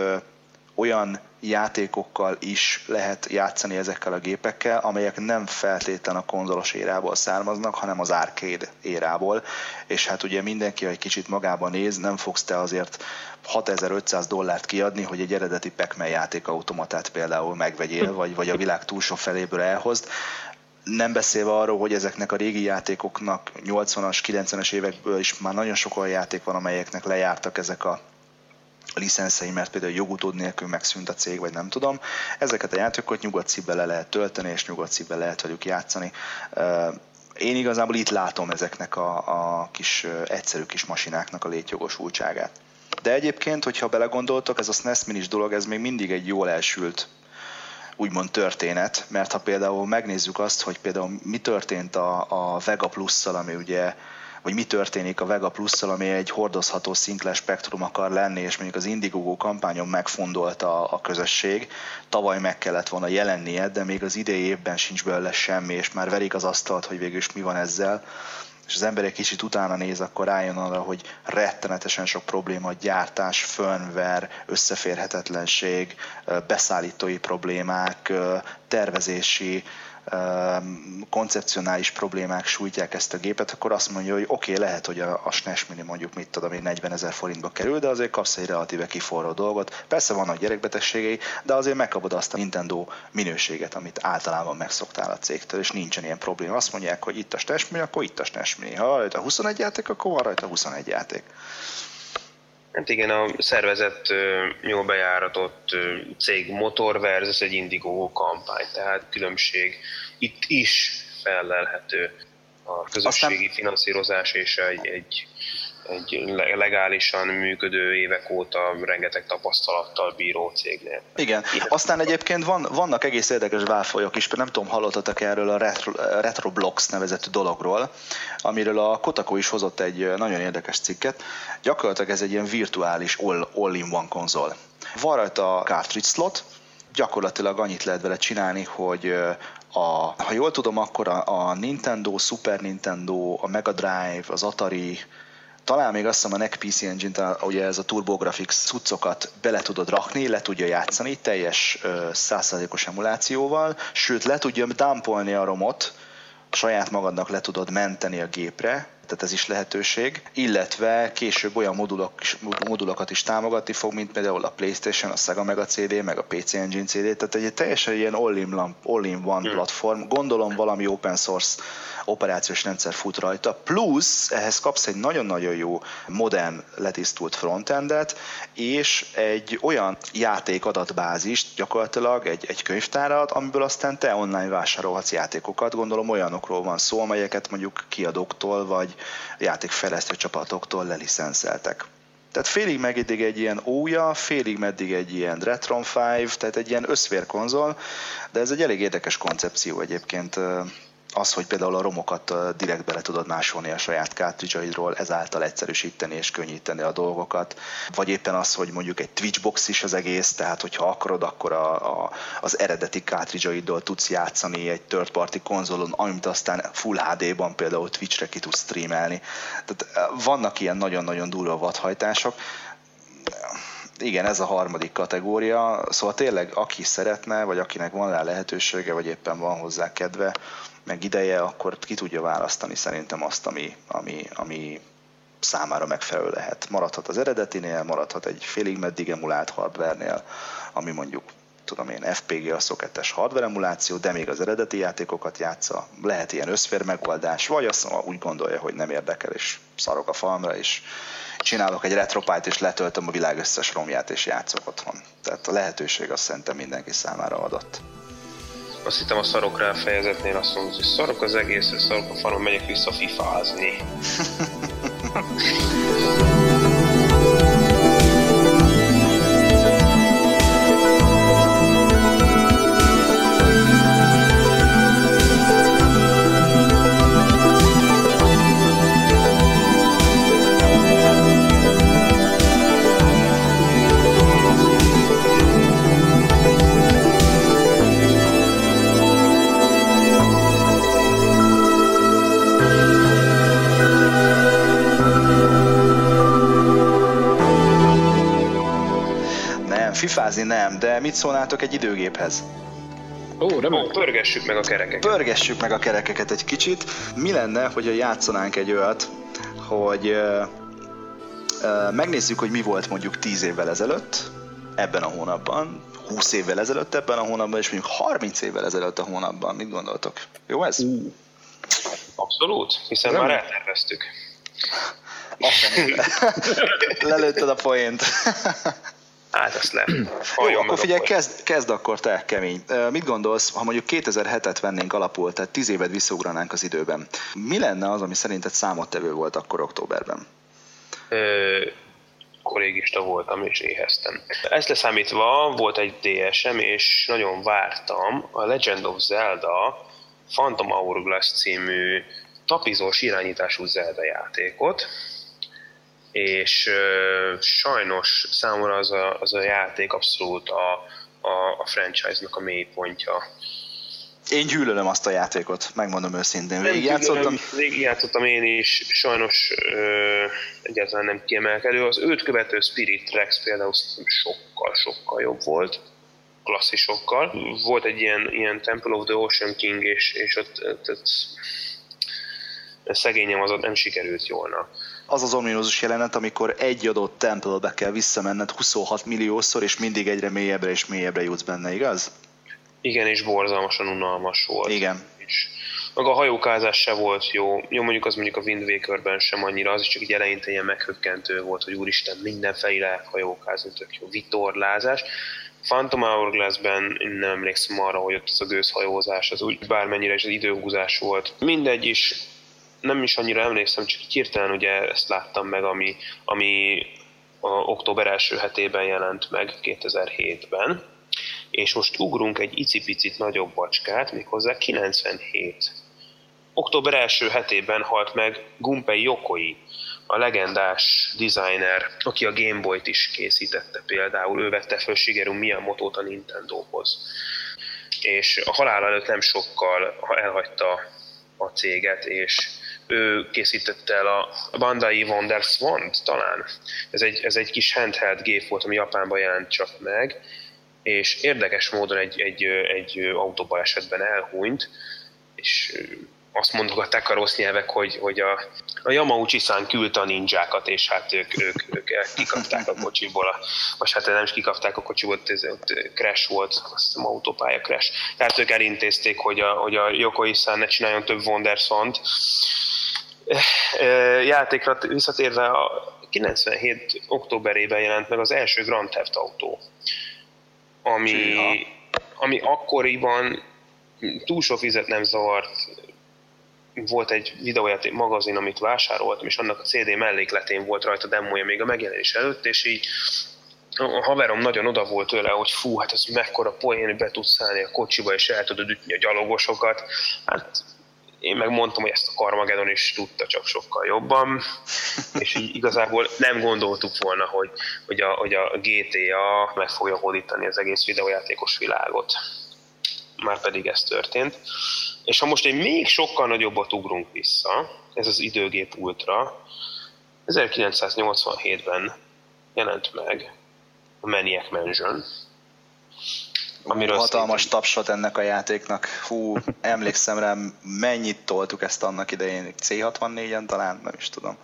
olyan játékokkal is lehet játszani ezekkel a gépekkel, amelyek nem feltétlen a konzolos érából származnak, hanem az arcade érából, és hát ugye mindenki, ha egy kicsit magában néz, nem fogsz te azért 6500 dollárt kiadni, hogy egy eredeti Pac-Man játékautomatát például megvegyél, vagy, vagy a világ túlsó feléből elhozd, nem beszélve arról, hogy ezeknek a régi játékoknak 80-as, 90-es évekből is már nagyon sok olyan játék van, amelyeknek lejártak ezek a licenszei, mert például jogutód nélkül megszűnt a cég, vagy nem tudom. Ezeket a játékokat nyugodt szívbe le lehet tölteni, és nyugodt szívbe lehet velük játszani. Én igazából itt látom ezeknek a, a kis egyszerű kis masináknak a létjogosultságát. De egyébként, hogyha belegondoltok, ez a SNES Minis dolog, ez még mindig egy jól elsült úgymond történet, mert ha például megnézzük azt, hogy például mi történt a, a Vega Plus-szal, ami ugye hogy mi történik a Vega plus ami egy hordozható szinkles spektrum akar lenni, és mondjuk az Indiegogo kampányon megfondolta a közösség. Tavaly meg kellett volna jelennie, de még az idei évben sincs belőle semmi, és már verik az asztalt, hogy végül is mi van ezzel és az ember egy kicsit utána néz, akkor rájön arra, hogy rettenetesen sok probléma, gyártás, firmware, összeférhetetlenség, beszállítói problémák, tervezési koncepcionális problémák sújtják ezt a gépet, akkor azt mondja, hogy oké, okay, lehet, hogy a, a SNES Mini mondjuk mit tudom én 40 ezer forintba kerül, de azért kapsz egy relatíve kiforró dolgot. Persze vannak gyerekbetegségei, de azért megkapod azt a Nintendo minőséget, amit általában megszoktál a cégtől, és nincsen ilyen probléma. Azt mondják, hogy itt a SNES Mini, akkor itt a SNES Mini. Ha rajta 21 játék, akkor van rajta 21 játék. Hát igen, a szervezett, jól bejáratott cég motor versus egy Indigo kampány, tehát különbség itt is fellelhető a közösségi Aztán... finanszírozás és egy, egy egy legálisan működő évek óta rengeteg tapasztalattal bíró cégnél. Igen, aztán egyébként van, vannak egész érdekes válfolyok is, nem tudom, hallottatok erről a Retro, Retroblox nevezetű dologról, amiről a Kotaku is hozott egy nagyon érdekes cikket. Gyakorlatilag ez egy ilyen virtuális all-in-one konzol. Van rajta a cartridge slot, gyakorlatilag annyit lehet vele csinálni, hogy a, ha jól tudom, akkor a, a Nintendo, Super Nintendo, a Mega Drive, az Atari, talán még azt hiszem a NEC PC Engine, ugye ez a TurboGrafx cuccokat bele tudod rakni, le tudja játszani teljes százszázalékos emulációval, sőt le tudja dumpolni a romot, saját magadnak le tudod menteni a gépre, tehát ez is lehetőség, illetve később olyan modulok, modulokat is támogatni fog, mint például a PlayStation, a Sega Mega CD, meg a PC Engine CD, tehát egy teljesen ilyen all-in, all-in-one platform, gondolom valami open source operációs rendszer fut rajta, plusz ehhez kapsz egy nagyon-nagyon jó modern letisztult frontendet, és egy olyan játék adatbázist, gyakorlatilag egy, egy könyvtárat, amiből aztán te online vásárolhatsz játékokat, gondolom olyanokról van szó, amelyeket mondjuk kiadóktól vagy játékfejlesztő csapatoktól lelicenszeltek. Tehát félig meddig egy ilyen ója, félig meddig egy ilyen Retron 5, tehát egy ilyen összvérkonzol, de ez egy elég érdekes koncepció egyébként az, hogy például a romokat direkt bele tudod másolni a saját cartridge ezáltal egyszerűsíteni és könnyíteni a dolgokat, vagy éppen az, hogy mondjuk egy Twitch box is az egész, tehát hogyha akarod, akkor a, a, az eredeti cartridge tudsz játszani egy third party konzolon, amit aztán Full HD-ban például Twitch-re ki tudsz streamelni. Tehát vannak ilyen nagyon-nagyon durva vadhajtások, igen, ez a harmadik kategória, szóval tényleg aki szeretne, vagy akinek van rá lehetősége, vagy éppen van hozzá kedve, meg ideje, akkor ki tudja választani szerintem azt, ami, ami, ami számára megfelelő lehet. Maradhat az eredetinél, maradhat egy félig meddig emulált hardware ami mondjuk tudom én, FPG a szoketes hardware emuláció, de még az eredeti játékokat játsza, lehet ilyen összfér megoldás, vagy azt úgy gondolja, hogy nem érdekel, és szarok a falmra, és csinálok egy retropájt, és letöltöm a világ összes romját, és játszok otthon. Tehát a lehetőség azt szerintem mindenki számára adott. Azt hittem a szarok fejezetnél azt mondod, hogy szarok az egész, szarok a falon, megyek vissza fifázni. fifázni nem, de mit szólnátok egy időgéphez? Ó, nem Ó, pörgessük meg a kerekeket. Pörgessük meg a kerekeket egy kicsit. Mi lenne, hogyha játszanánk egy olyat, hogy uh, uh, megnézzük, hogy mi volt mondjuk 10 évvel ezelőtt, ebben a hónapban, 20 évvel ezelőtt ebben a hónapban, és mondjuk 30 évvel ezelőtt a hónapban. Mit gondoltok? Jó ez? Uh. Abszolút, hiszen nem. már elterveztük. Lelőtted a poént. Hát ezt le. Jó, akkor figyelj, kezd, kezd akkor te, kemény. Mit gondolsz, ha mondjuk 2007-et vennénk alapul, tehát 10 évet visszaugranánk az időben, mi lenne az, ami szerinted számottevő volt akkor októberben? Ö, kollégista voltam és éheztem. Ezt leszámítva volt egy DSM, és nagyon vártam a Legend of Zelda Phantom Hourglass című tapizós irányítású Zelda játékot, és sajnos számomra az a, az a játék abszolút a, a, a franchise-nak a mélypontja. Én gyűlölöm azt a játékot, megmondom őszintén. Végigjátszottam? Végigjátszottam én is, sajnos ö, egyáltalán nem kiemelkedő. Az őt követő Spirit Rex például sokkal, sokkal jobb volt klasszisokkal. Volt egy ilyen, ilyen Temple of the Ocean King, és, és ott, ott, ott szegényem az ott nem sikerült jólna az az ominózus jelenet, amikor egy adott templbe kell visszamenned 26 milliószor, és mindig egyre mélyebbre és mélyebbre jutsz benne, igaz? Igen, és borzalmasan unalmas volt. Igen. És meg a hajókázás se volt jó. Jó, mondjuk az mondjuk a Wind Waker-ben sem annyira, az is csak egy eleinte ilyen meghökkentő volt, hogy úristen, mindenfelé lehet hajókázni, tök jó vitorlázás. Phantom Hourglass-ben nem emlékszem arra, hogy ott az a gőzhajózás, az úgy bármennyire is az időhúzás volt. Mindegy is, nem is annyira emlékszem, csak hirtelen ugye ezt láttam meg, ami, ami a október első hetében jelent meg 2007-ben, és most ugrunk egy icipicit nagyobb bacskát, méghozzá 97. Október első hetében halt meg Gunpei Yokoi, a legendás designer, aki a Game Boy-t is készítette például, ő vette föl Shigeru Miyamoto-t a Nintendo-hoz. És a halál előtt nem sokkal elhagyta a céget, és ő készítette el a Bandai Wonder swan talán. Ez egy, ez egy kis handheld gép volt, ami Japánban jelent csak meg, és érdekes módon egy, egy, egy autóbalesetben elhunyt, és azt mondogatták a rossz nyelvek, hogy, hogy a, a Yamauchi-san küldte a ninjákat, és hát ők, ők, ők kikapták a kocsiból, vagy hát nem is kikapták a kocsiból, ez ott crash volt, azt hiszem autópálya crash. Tehát ők elintézték, hogy a, hogy a Yoko-san ne csináljon több Wonderson-t. Játékra visszatérve a 97. októberében jelent meg az első Grand Theft Auto, ami, ami akkoriban túl sok vizet nem zavart, volt egy videójáték magazin, amit vásároltam, és annak a CD mellékletén volt rajta demója még a megjelenés előtt, és így a haverom nagyon oda volt tőle, hogy fú, hát ez mekkora poén, hogy be tudsz szállni a kocsiba, és el tudod ütni a gyalogosokat. Hát én meg mondtam, hogy ezt a Carmageddon is tudta, csak sokkal jobban, és így igazából nem gondoltuk volna, hogy, hogy, a, hogy a GTA meg fogja hódítani az egész videójátékos világot. Már pedig ez történt. És ha most egy még sokkal nagyobbat ugrunk vissza, ez az időgép Ultra, 1987-ben jelent meg a Maniac Mansion, amiről hatalmas szépen... tapsot ennek a játéknak. Hú, emlékszem rá, mennyit toltuk ezt annak idején, C64-en talán, nem is tudom.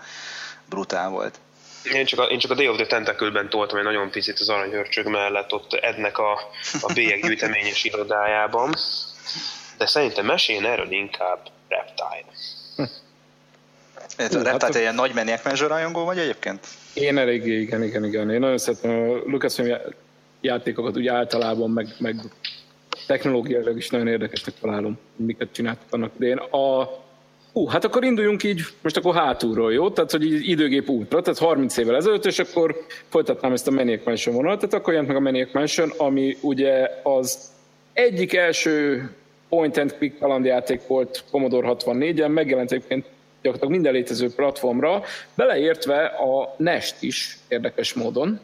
Brutál volt. Én csak, a, én csak a Day of the Tentacle-ben toltam egy nagyon picit az aranyhörcsög mellett, ott Ednek a, a bélyeg gyűjteményes irodájában. De szerintem meséljen erről inkább Reptile. Hm. A Reptile hát, egy ilyen nagy Maniac rajongó vagy egyébként? Én eléggé, igen, igen, igen. Én nagyon szeretem a Lucasfilm játékokat úgy általában, meg, meg technológiailag is nagyon érdekesnek találom, miket csináltak annak idején. A, Hú, hát akkor induljunk így, most akkor hátulról, jó? Tehát, hogy így időgép útra, tehát 30 évvel ezelőtt, és akkor folytatnám ezt a Maniac Mansion vonalat, akkor jelent meg a Maniac Mansion, ami ugye az egyik első point and click kalandjáték volt Commodore 64-en, megjelent egyébként gyakorlatilag minden létező platformra, beleértve a Nest is érdekes módon.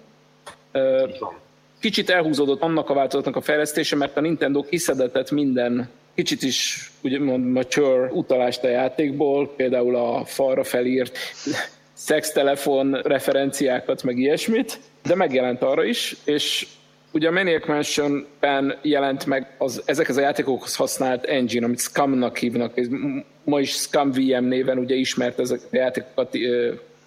Kicsit elhúzódott annak a változatnak a fejlesztése, mert a Nintendo kiszedetett minden kicsit is úgymond mature utalást a játékból, például a falra felírt szextelefon referenciákat, meg ilyesmit, de megjelent arra is, és ugye a Maniac Mansion-ben jelent meg az, ezek az a játékokhoz használt engine, amit Scum-nak hívnak, és ma is Scum VM néven ugye ismert ezek a játékokat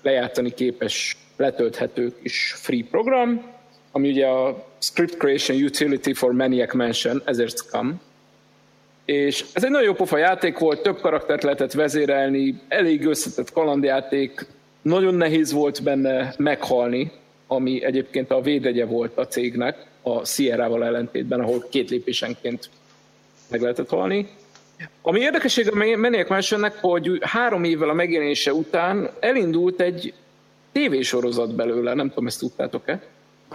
lejátszani képes, letölthető kis free program, ami ugye a Script Creation Utility for Maniac Mansion, ezért Scum. És ez egy nagyon jó pofa játék volt, több karaktert lehetett vezérelni, elég összetett kalandjáték, nagyon nehéz volt benne meghalni, ami egyébként a védegye volt a cégnek, a Sierra-val ellentétben, ahol két lépésenként meg lehetett halni. Ami érdekesség a Maniac Mansionnek, hogy három évvel a megjelenése után elindult egy tévésorozat belőle, nem tudom, ezt tudtátok-e?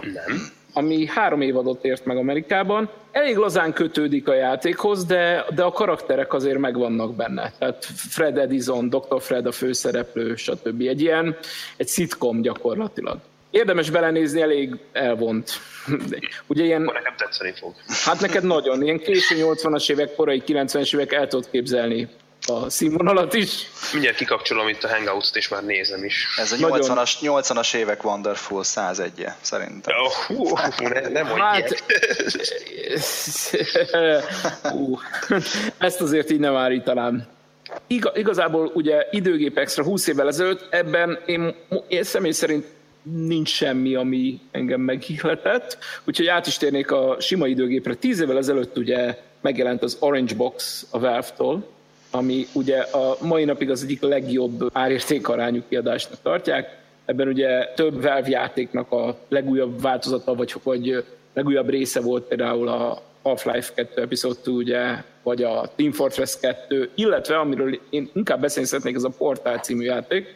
Nem. Ami három évadot ért meg Amerikában. Elég lazán kötődik a játékhoz, de, de a karakterek azért megvannak benne. Tehát Fred Edison, Dr. Fred a főszereplő, stb. Egy ilyen, egy szitkom gyakorlatilag. Érdemes belenézni, elég elvont. Ugye ilyen... Akkor nekem tetszeni fog. Hát neked nagyon. Ilyen késő 80-as évek, korai 90-es évek el tudod képzelni a színvonalat is. Mindjárt kikapcsolom itt a Hangouts-t, és már nézem is. Ez a 80-as, 80-as évek Wonderful 101-je, szerintem. Oh, hú, hú, ne, nem hát, hú, ezt azért így nem állítanám. Iga, igazából ugye időgép extra 20 évvel ezelőtt, ebben én, én személy szerint nincs semmi, ami engem meghihletett, úgyhogy át is térnék a sima időgépre. Tíz évvel ezelőtt ugye megjelent az Orange Box a Valve-tól, ami ugye a mai napig az egyik legjobb árértékarányú kiadásnak tartják. Ebben ugye több Valve játéknak a legújabb változata, vagy, vagy legújabb része volt például a Half-Life 2 Episode 2, ugye, vagy a Team Fortress 2, illetve amiről én inkább beszélni szeretnék, ez a Portal című játék,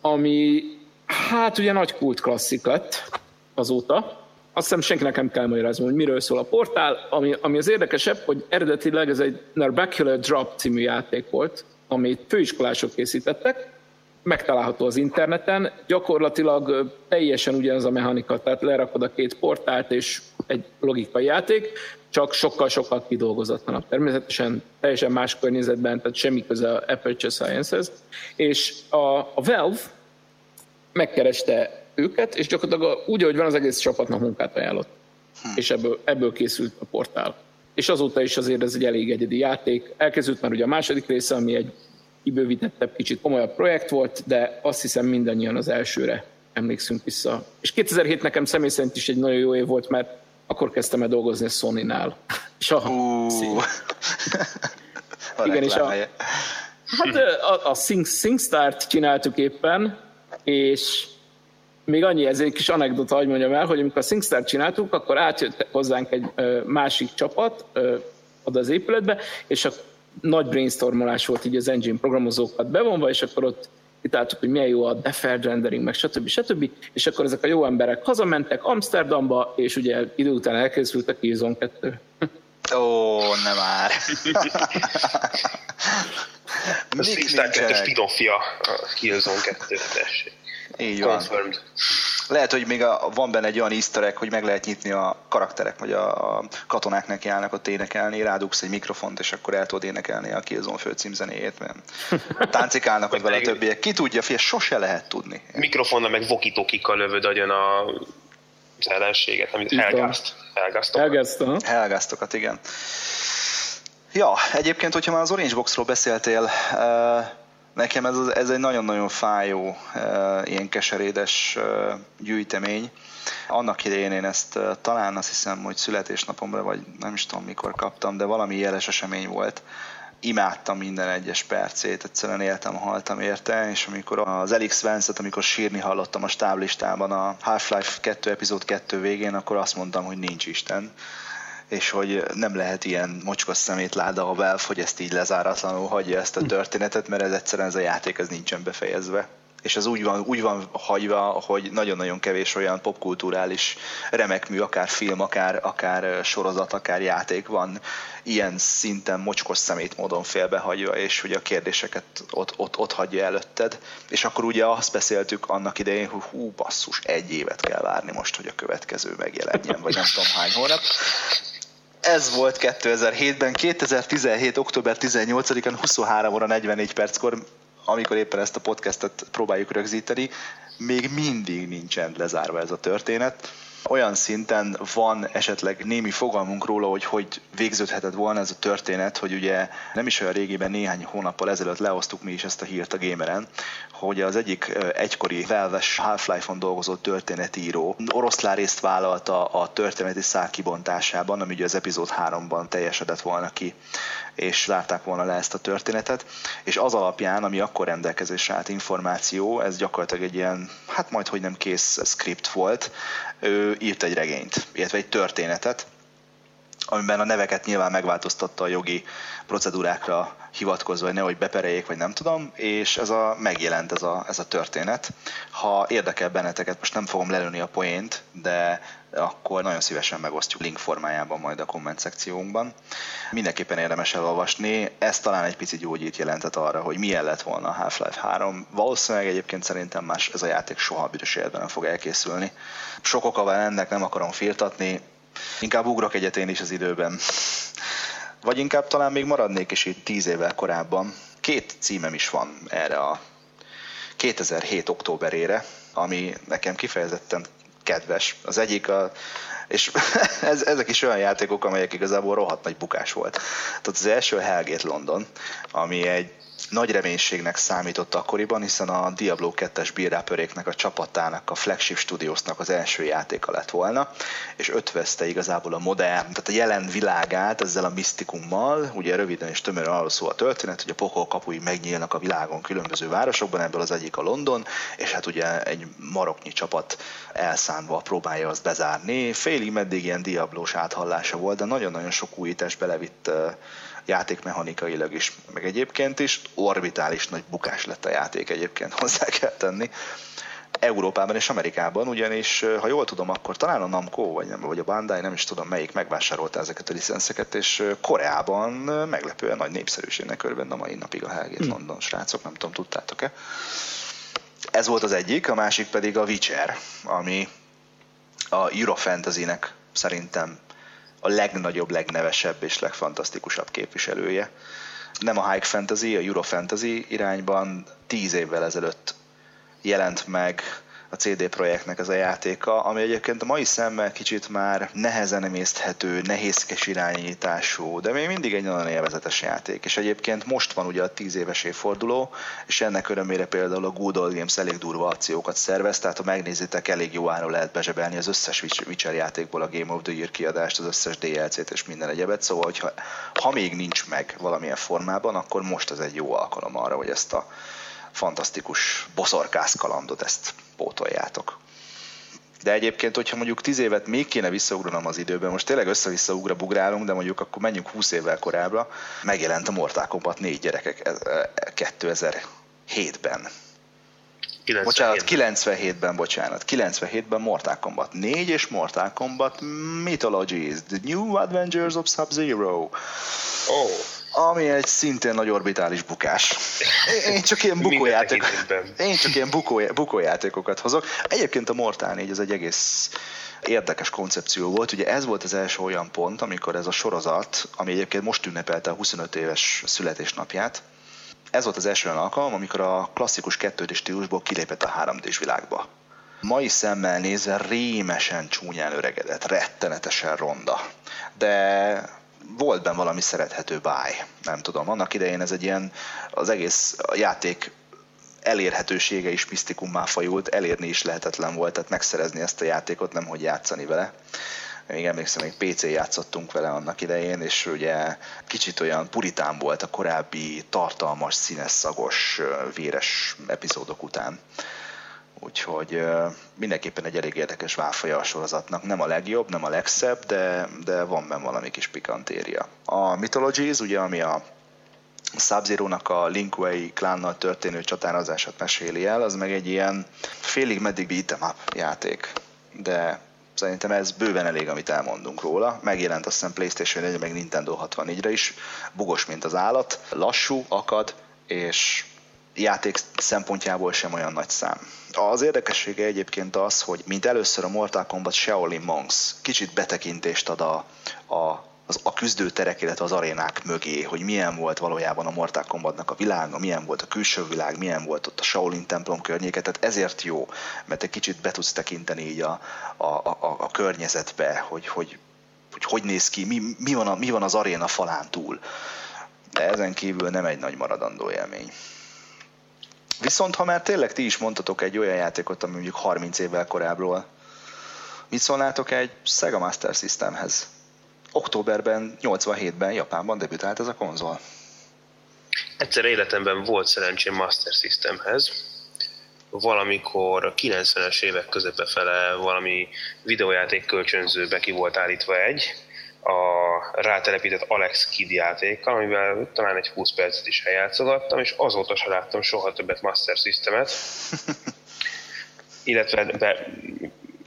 ami hát ugye nagy kult klasszik lett azóta, azt hiszem senkinek nem kell magyarázni, hogy miről szól a portál. Ami, ami az érdekesebb, hogy eredetileg ez egy Narbacular Drop című játék volt, amit főiskolások készítettek, megtalálható az interneten, gyakorlatilag teljesen ugyanaz a mechanika, tehát lerakod a két portált és egy logikai játék, csak sokkal-sokkal kidolgozatlanabb. Természetesen teljesen más környezetben, tehát semmi köze a Aperture Sciences. És a, a Valve megkereste őket, és gyakorlatilag úgy, ahogy van, az egész csapatnak munkát ajánlott. Hm. És ebből, ebből készült a portál. és azóta is azért ez egy elég egyedi játék. Elkezdődött már ugye a második része, ami egy kibővítettebb, kicsit komolyabb projekt volt, de azt hiszem mindannyian az elsőre emlékszünk vissza. És 2007 nekem személy szerint is egy nagyon jó év volt, mert akkor kezdtem el dolgozni a Sony-nál. És a uh, Igen, és a, hát a, a Sing, SingStar-t csináltuk éppen, és még annyi, ez egy kis anekdota, hogy mondjam el, hogy amikor a SingStar csináltuk, akkor átjött hozzánk egy másik csapat oda az épületbe, és a nagy brainstormolás volt így az engine programozókat bevonva, és akkor ott kitáltuk, hogy milyen jó a deferred rendering, meg stb. stb. És akkor ezek a jó emberek hazamentek Amsterdamba, és ugye idő után elkészült a Killzone 2. Ó, nem már. a SingStar 2 spin-offja a Killzone 2, tessék. Így van. Confirmed. Lehet, hogy még a, van benne egy olyan easter egg, hogy meg lehet nyitni a karakterek, vagy a, a katonák neki állnak ott énekelni, rádugsz egy mikrofont, és akkor el tudod énekelni a Killzone főcímzenéjét, mert táncikálnak ott vele a többiek. Ki tudja, fél sose lehet tudni. Mikrofonnal meg vokitokikkal lövöd agyon a az ellenséget, amit Helgázt. Helgáztokat. Helgáztokat, igen. Ja, egyébként, hogyha már az Orange Boxról beszéltél, uh, Nekem ez, ez egy nagyon-nagyon fájó, ilyen keserédes gyűjtemény. Annak idején én ezt talán azt hiszem, hogy születésnapomra, vagy nem is tudom mikor kaptam, de valami jeles esemény volt. Imádtam minden egyes percét, egyszerűen éltem, haltam érte, és amikor az Elix Vance-et, amikor sírni hallottam a stáblistában a Half-Life 2 epizód 2 végén, akkor azt mondtam, hogy nincs Isten és hogy nem lehet ilyen mocskos szemétláda a Valve, hogy ezt így lezáratlanul hagyja ezt a történetet, mert ez egyszerűen ez a játék ez nincsen befejezve. És ez úgy van, úgy van hagyva, hogy nagyon-nagyon kevés olyan popkulturális remekmű, akár film, akár, akár sorozat, akár játék van ilyen szinten mocskos szemét módon félbehagyva, és hogy a kérdéseket ott, ott, ott hagyja előtted. És akkor ugye azt beszéltük annak idején, hogy hú, basszus, egy évet kell várni most, hogy a következő megjelenjen, vagy nem tudom hány hónap ez volt 2007-ben, 2017. október 18-án 23 óra 44 perckor, amikor éppen ezt a podcastet próbáljuk rögzíteni, még mindig nincsen lezárva ez a történet olyan szinten van esetleg némi fogalmunk róla, hogy hogy végződhetett volna ez a történet, hogy ugye nem is olyan régében, néhány hónappal ezelőtt leosztuk mi is ezt a hírt a Gameren, hogy az egyik egykori Valve-es Half-Life-on dolgozó történetíró oroszlán részt vállalta a történeti szál kibontásában, ami ugye az epizód 3-ban teljesedett volna ki, és zárták volna le ezt a történetet, és az alapján, ami akkor rendelkezésre állt információ, ez gyakorlatilag egy ilyen, hát majd hogy nem kész script volt, ő írt egy regényt, illetve egy történetet, amiben a neveket nyilván megváltoztatta a jogi procedúrákra hivatkozva, hogy nehogy bepereljék, vagy nem tudom, és ez a, megjelent ez a, ez a történet. Ha érdekel benneteket, most nem fogom lelőni a poént, de akkor nagyon szívesen megosztjuk link formájában majd a komment szekciónkban. Mindenképpen érdemes elolvasni, ez talán egy picit gyógyít jelentett arra, hogy milyen lett volna a Half-Life 3. Valószínűleg egyébként szerintem más ez a játék soha büdös életben nem fog elkészülni. Sok oka van ennek, nem akarom firtatni, inkább ugrok egyet én is az időben. Vagy inkább talán még maradnék is itt tíz évvel korábban. Két címem is van erre a 2007. októberére, ami nekem kifejezetten kedves. Az egyik a, és ez, ezek is olyan játékok, amelyek igazából rohadt nagy bukás volt. Tehát az első Hellgate London, ami egy nagy reménységnek számított akkoriban, hiszen a Diablo 2-es bírrápöréknek a csapatának, a Flagship Studiosnak az első játéka lett volna, és ötvözte igazából a modern, tehát a jelen világát ezzel a misztikummal, ugye röviden és tömören arról szól a történet, hogy a pokol kapui megnyílnak a világon különböző városokban, ebből az egyik a London, és hát ugye egy maroknyi csapat elszánva próbálja azt bezárni. Félig meddig ilyen diablós áthallása volt, de nagyon-nagyon sok újítás belevitt játékmechanikailag is, meg egyébként is orbitális nagy bukás lett a játék egyébként, hozzá kell tenni. Európában és Amerikában, ugyanis, ha jól tudom, akkor talán a Namco, vagy, nem, vagy a Bandai, nem is tudom melyik, megvásárolta ezeket a licenszeket, és Koreában meglepően nagy népszerűségnek örvend a mai napig a Hellgate hmm. London, srácok, nem tudom, tudtátok-e? Ez volt az egyik, a másik pedig a Witcher, ami a Eurofantasy-nek szerintem a legnagyobb, legnevesebb és legfantasztikusabb képviselője. Nem a high fantasy, a Euro fantasy irányban tíz évvel ezelőtt jelent meg a CD Projektnek ez a játéka, ami egyébként a mai szemmel kicsit már nehezen emészthető, nehézkes irányítású, de még mindig egy nagyon élvezetes játék. És egyébként most van ugye a 10 éves évforduló, és ennek örömére például a Good Old Games elég durva akciókat szervez, tehát ha megnézitek, elég jó áron lehet bezsebelni az összes Witcher játékból a Game of the Year kiadást, az összes DLC-t és minden egyebet, szóval hogyha, ha még nincs meg valamilyen formában, akkor most ez egy jó alkalom arra, hogy ezt a fantasztikus boszorkász kalandot ezt pótoljátok. De egyébként, hogyha mondjuk 10 évet még kéne visszaugranom az időben, most tényleg össze-vissza ugra bugrálunk, de mondjuk akkor menjünk 20 évvel korábbra, megjelent a Mortal Kombat 4 gyerekek 2007-ben. 97. Bocsánat, 97-ben, bocsánat. 97-ben Mortal Kombat 4 és Mortal Kombat Mythologies, The New Adventures of Sub-Zero. Oh ami egy szintén nagy orbitális bukás. Én csak ilyen bukójáték, én csak ilyen bukó, bukójátékokat hozok. Egyébként a Mortal 4 ez egy egész érdekes koncepció volt. Ugye ez volt az első olyan pont, amikor ez a sorozat, ami egyébként most ünnepelte a 25 éves születésnapját, ez volt az első olyan alkalom, amikor a klasszikus 2D stílusból kilépett a 3D-s világba. Mai szemmel nézve rémesen csúnyán öregedett, rettenetesen ronda. De volt benne valami szerethető báj, nem tudom. Annak idején ez egy ilyen, az egész játék elérhetősége is misztikummá fajult, elérni is lehetetlen volt, tehát megszerezni ezt a játékot, nem hogy játszani vele. Még emlékszem, még PC játszottunk vele annak idején, és ugye kicsit olyan puritán volt a korábbi tartalmas, színes, szagos, véres epizódok után. Úgyhogy mindenképpen egy elég érdekes válfaja a sorozatnak. Nem a legjobb, nem a legszebb, de, de van benne valami kis pikantéria. A Mythologies, ugye, ami a sub a Linkway klánnal történő csatározását meséli el, az meg egy ilyen félig meddig beat'em up játék. De szerintem ez bőven elég, amit elmondunk róla. Megjelent azt hiszem PlayStation 1 meg Nintendo 64-re is, bugos, mint az állat, lassú, akad, és játék szempontjából sem olyan nagy szám. Az érdekessége egyébként az, hogy mint először a Mortal Kombat Shaolin Monks kicsit betekintést ad a, a az, a küzdőterek, illetve az arénák mögé, hogy milyen volt valójában a Mortal Kombatnak a világa, milyen volt a külső világ, milyen volt ott a Shaolin templom környéke, tehát ezért jó, mert egy kicsit be tudsz tekinteni így a, a, a, a környezetbe, hogy hogy, hogy hogy néz ki, mi, mi, van a, mi van az aréna falán túl. De ezen kívül nem egy nagy maradandó élmény. Viszont ha már tényleg ti is mondtatok egy olyan játékot, ami mondjuk 30 évvel korábbról, mit szólnátok egy Sega Master Systemhez? Októberben, 87-ben Japánban debütált ez a konzol. Egyszer életemben volt szerencsém Master Systemhez, valamikor a 90-es évek közepe fele valami videójáték kölcsönzőbe ki volt állítva egy, a rátelepített Alex Kid játékkal, amivel talán egy 20 percet is eljátszogattam, és azóta se láttam soha többet Master Systemet. Illetve be,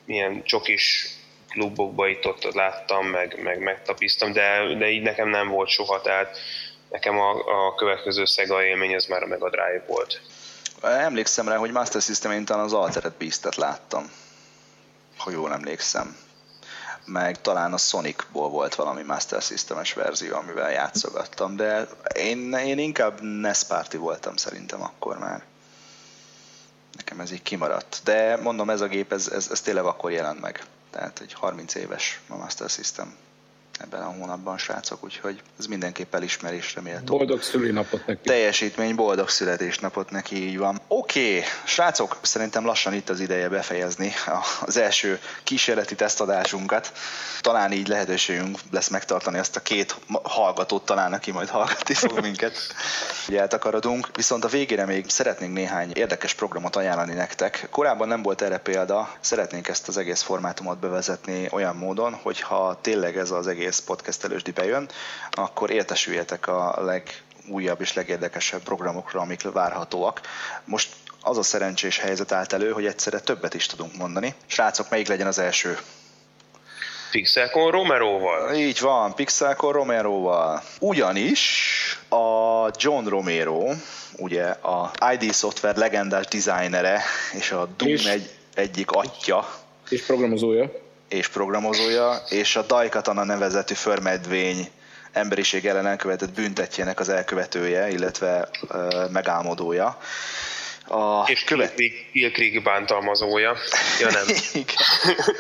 ilyen csokis klubokba itt ott láttam, meg, meg megtapisztam, de, de így nekem nem volt soha, tehát nekem a, a következő Sega élmény az már a Mega Drive volt. Emlékszem rá, hogy Master System én talán az Altered Beast-et láttam, ha jól emlékszem meg talán a Sonicból volt valami Master Systemes verzió, amivel játszogattam, de én, én inkább NES Party voltam szerintem akkor már. Nekem ez így kimaradt. De mondom, ez a gép, ez, ez, ez tényleg akkor jelent meg. Tehát egy 30 éves a Master System ebben a hónapban, srácok, úgyhogy ez mindenképp elismerésre méltó. Boldog szülinapot neki. Teljesítmény, boldog születésnapot neki, így van. Oké, okay, srácok, szerintem lassan itt az ideje befejezni az első kísérleti tesztadásunkat. Talán így lehetőségünk lesz megtartani azt a két hallgatót talán, aki majd hallgatni fog minket. Ugye eltakarodunk, viszont a végére még szeretnénk néhány érdekes programot ajánlani nektek. Korábban nem volt erre példa, szeretnénk ezt az egész formátumot bevezetni olyan módon, hogyha tényleg ez az egész podcastelősdi bejön, akkor értesüljetek a legújabb és legérdekesebb programokra, amik várhatóak. Most az a szerencsés helyzet állt elő, hogy egyszerre többet is tudunk mondani. Srácok, melyik legyen az első? Pixelcon Romeroval. Így van, Pixelcon Romeroval. Ugyanis a John Romero, ugye a ID Software legendás designere és a Doom és egy, egyik atya. És programozója és programozója, és a Daikatana nevezetű förmedvény emberiség ellen elkövetett büntetjének az elkövetője, illetve uh, megálmodója. A és követ... Creek bántalmazója. Ja nem.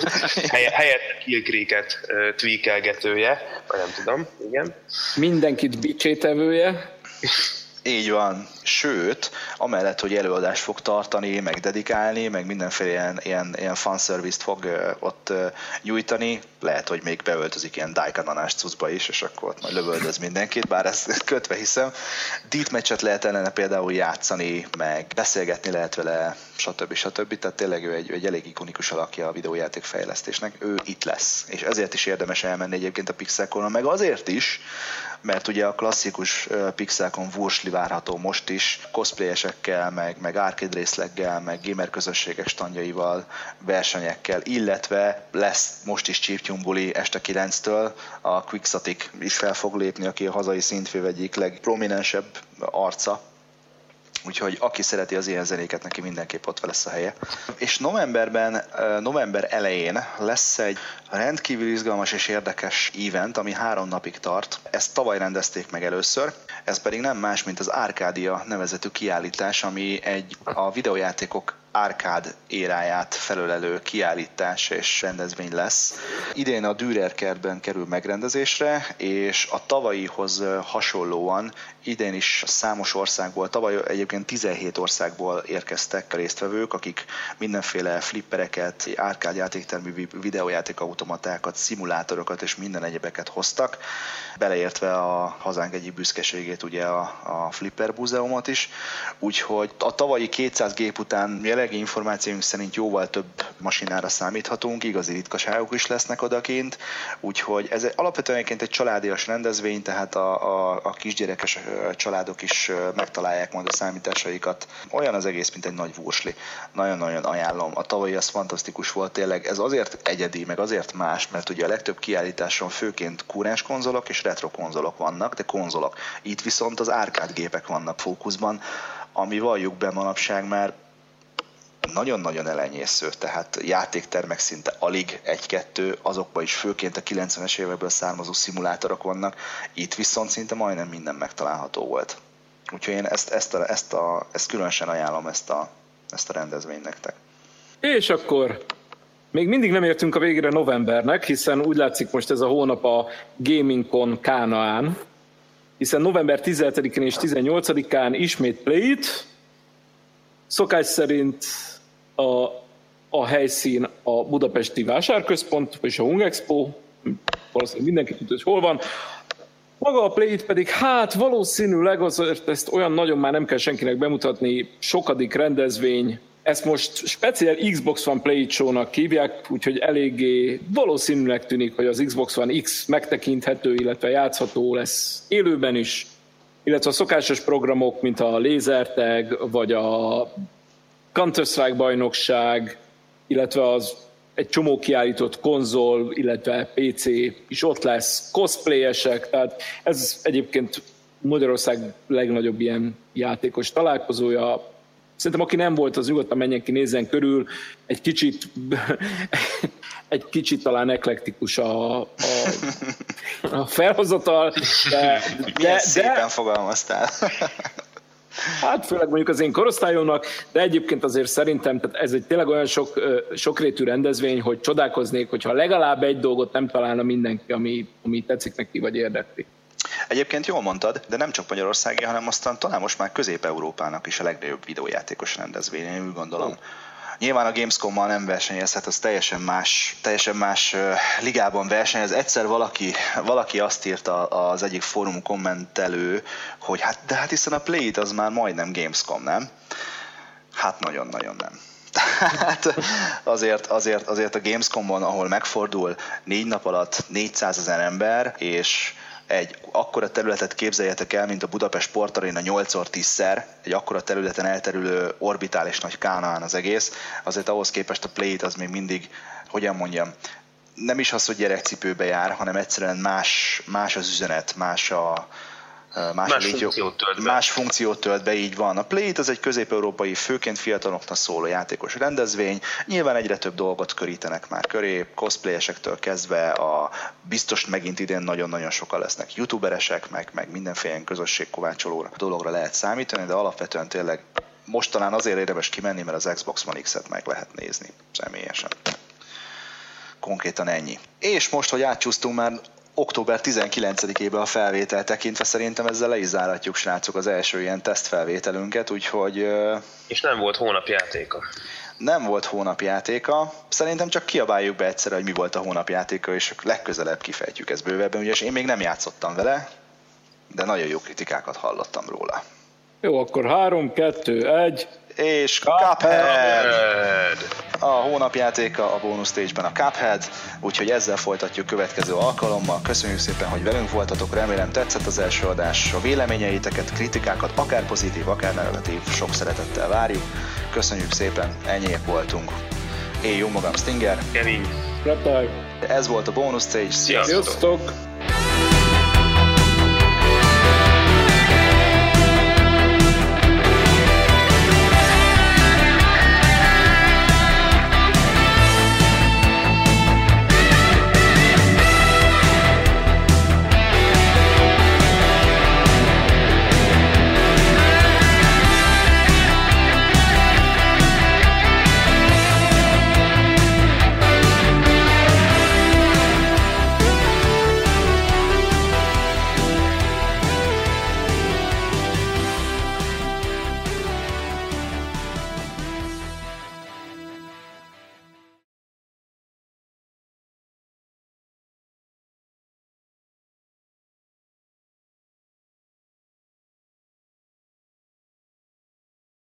Helye, helyett Kill Creek-et tweakelgetője, vagy nem tudom, igen. Mindenkit bicsétevője. Így van. Sőt, amellett, hogy előadást fog tartani, meg dedikálni, meg mindenféle ilyen, ilyen, ilyen fanservice-t fog ott nyújtani, lehet, hogy még beöltözik ilyen daikananás cuccba is, és akkor ott majd lövöldöz mindenkit, bár ezt kötve hiszem. Deathmatch-et lehet ellene például játszani, meg beszélgetni lehet vele, stb. stb. Tehát tényleg ő egy, egy elég ikonikus alakja a videójáték fejlesztésnek, ő itt lesz. És ezért is érdemes elmenni egyébként a Pixelconon, meg azért is, mert ugye a klasszikus Pixelcon vursli várható most is, cosplayesekkel, meg, meg arcade részleggel, meg gamer közösségek standjaival, versenyekkel, illetve lesz most is Chiptune buli este 9-től, a Quickstatic is fel fog lépni, aki a hazai szintfő egyik legprominensebb arca, úgyhogy aki szereti az ilyen zenéket, neki mindenképp ott lesz a helye. És novemberben, november elején lesz egy rendkívül izgalmas és érdekes event, ami három napig tart. Ezt tavaly rendezték meg először, ez pedig nem más, mint az Arcadia nevezetű kiállítás, ami egy a videójátékok árkád éráját felölelő kiállítás és rendezvény lesz. Idén a Dürer kertben kerül megrendezésre, és a tavalyihoz hasonlóan idén is számos országból, tavaly egyébként 17 országból érkeztek a résztvevők, akik mindenféle flippereket, árkád játéktermű videójátékautomatákat, szimulátorokat és minden egyebeket hoztak, beleértve a hazánk egyik büszkeségét, ugye a, a Flipper Múzeumot is. Úgyhogy a tavalyi 200 gép után jelenlegi információink szerint jóval több masinára számíthatunk, igazi ritkaságok is lesznek odakint, úgyhogy ez alapvetően egyébként egy családias rendezvény, tehát a, a, a kisgyerekes családok is megtalálják majd a számításaikat. Olyan az egész, mint egy nagy vursli. Nagyon-nagyon ajánlom. A tavalyi az fantasztikus volt tényleg. Ez azért egyedi, meg azért más, mert ugye a legtöbb kiállításon főként kúrens konzolok és retro konzolok vannak, de konzolok. Itt viszont az árkád gépek vannak fókuszban, ami valljuk be manapság már nagyon-nagyon elenyésző, tehát játéktermek szinte alig egy-kettő, azokban is főként a 90-es évekből származó szimulátorok vannak, itt viszont szinte majdnem minden megtalálható volt. Úgyhogy én ezt, ezt, a, ezt, a, ezt különösen ajánlom ezt a, ezt a rendezvényt nektek. És akkor még mindig nem értünk a végére novembernek, hiszen úgy látszik most ez a hónap a GamingCon Kánaán, hiszen november 17-én és 18-án ismét Play It, szokás szerint a, a helyszín a Budapesti Vásárközpont, és a Hungexpo, valószínűleg mindenki tudja, hogy hol van. Maga a play pedig, hát valószínűleg azért ezt olyan nagyon már nem kell senkinek bemutatni, sokadik rendezvény, ezt most speciál Xbox One Play Show-nak hívják, úgyhogy eléggé valószínűleg tűnik, hogy az Xbox One X megtekinthető, illetve játszható lesz élőben is, illetve a szokásos programok, mint a Lasertag, vagy a Counter-Strike bajnokság, illetve az egy csomó kiállított konzol, illetve PC is ott lesz, cosplayesek, tehát ez egyébként Magyarország legnagyobb ilyen játékos találkozója. Szerintem aki nem volt, az nyugodtan menjen ki, nézzen körül. Egy kicsit, egy kicsit talán eklektikus a, a, a felhozatal, de, de, de szépen fogalmaztál. Hát főleg mondjuk az én korosztályomnak, de egyébként azért szerintem tehát ez egy tényleg olyan sok, sokrétű rendezvény, hogy csodálkoznék, hogyha legalább egy dolgot nem találna mindenki, ami, ami tetszik neki, vagy érdekli. Egyébként jól mondtad, de nem csak Magyarországi, hanem aztán talán most már Közép-Európának is a legnagyobb videójátékos rendezvény, én úgy gondolom. Oh. Nyilván a Gamescom-mal nem versenyezhet, az teljesen más, teljesen más ligában versenyez. Egyszer valaki, valaki azt írta az egyik fórum kommentelő, hogy hát, de hát hiszen a Play az már majdnem Gamescom, nem? Hát nagyon-nagyon nem. Tehát azért, azért, azért a Gamescom-on, ahol megfordul négy nap alatt 400 ezer ember, és egy akkora területet képzeljetek el, mint a Budapest Sportarena 8x10-szer, egy akkora területen elterülő orbitális nagy kánaán az egész, azért ahhoz képest a play az még mindig, hogyan mondjam, nem is az, hogy gyerekcipőbe jár, hanem egyszerűen más, más az üzenet, más a, más, más, funkciót tölt be. más funkciót tölt be, így van. A Play az egy közép-európai, főként fiataloknak szóló játékos rendezvény. Nyilván egyre több dolgot körítenek már köré, cosplayesektől kezdve, a biztos megint idén nagyon-nagyon sokan lesznek youtuberesek, meg, meg mindenféle közösségkovácsoló dologra lehet számítani, de alapvetően tényleg most talán azért érdemes kimenni, mert az Xbox One X-et meg lehet nézni személyesen. Konkrétan ennyi. És most, hogy átcsúsztunk már október 19-ébe a felvétel tekintve, szerintem ezzel le is záratjuk, srácok, az első ilyen tesztfelvételünket, úgyhogy... És nem volt hónapjátéka. Nem volt hónapjátéka. Szerintem csak kiabáljuk be egyszerre, hogy mi volt a hónapjátéka, és legközelebb kifejtjük ezt bővebben, ugyanis én még nem játszottam vele, de nagyon jó kritikákat hallottam róla. Jó, akkor 3, 2, 1. És Cuphead! A hónapjátéka a bónusz stage-ben a Cuphead, úgyhogy ezzel folytatjuk következő alkalommal. Köszönjük szépen, hogy velünk voltatok, remélem tetszett az első adás. A véleményeiteket, kritikákat, akár pozitív, akár negatív, sok szeretettel várjuk. Köszönjük szépen, ennyiek voltunk. Én jó magam Stinger. Kevin. Reptile. Ez volt a bónusz stage. Sziasztok! Sziasztok!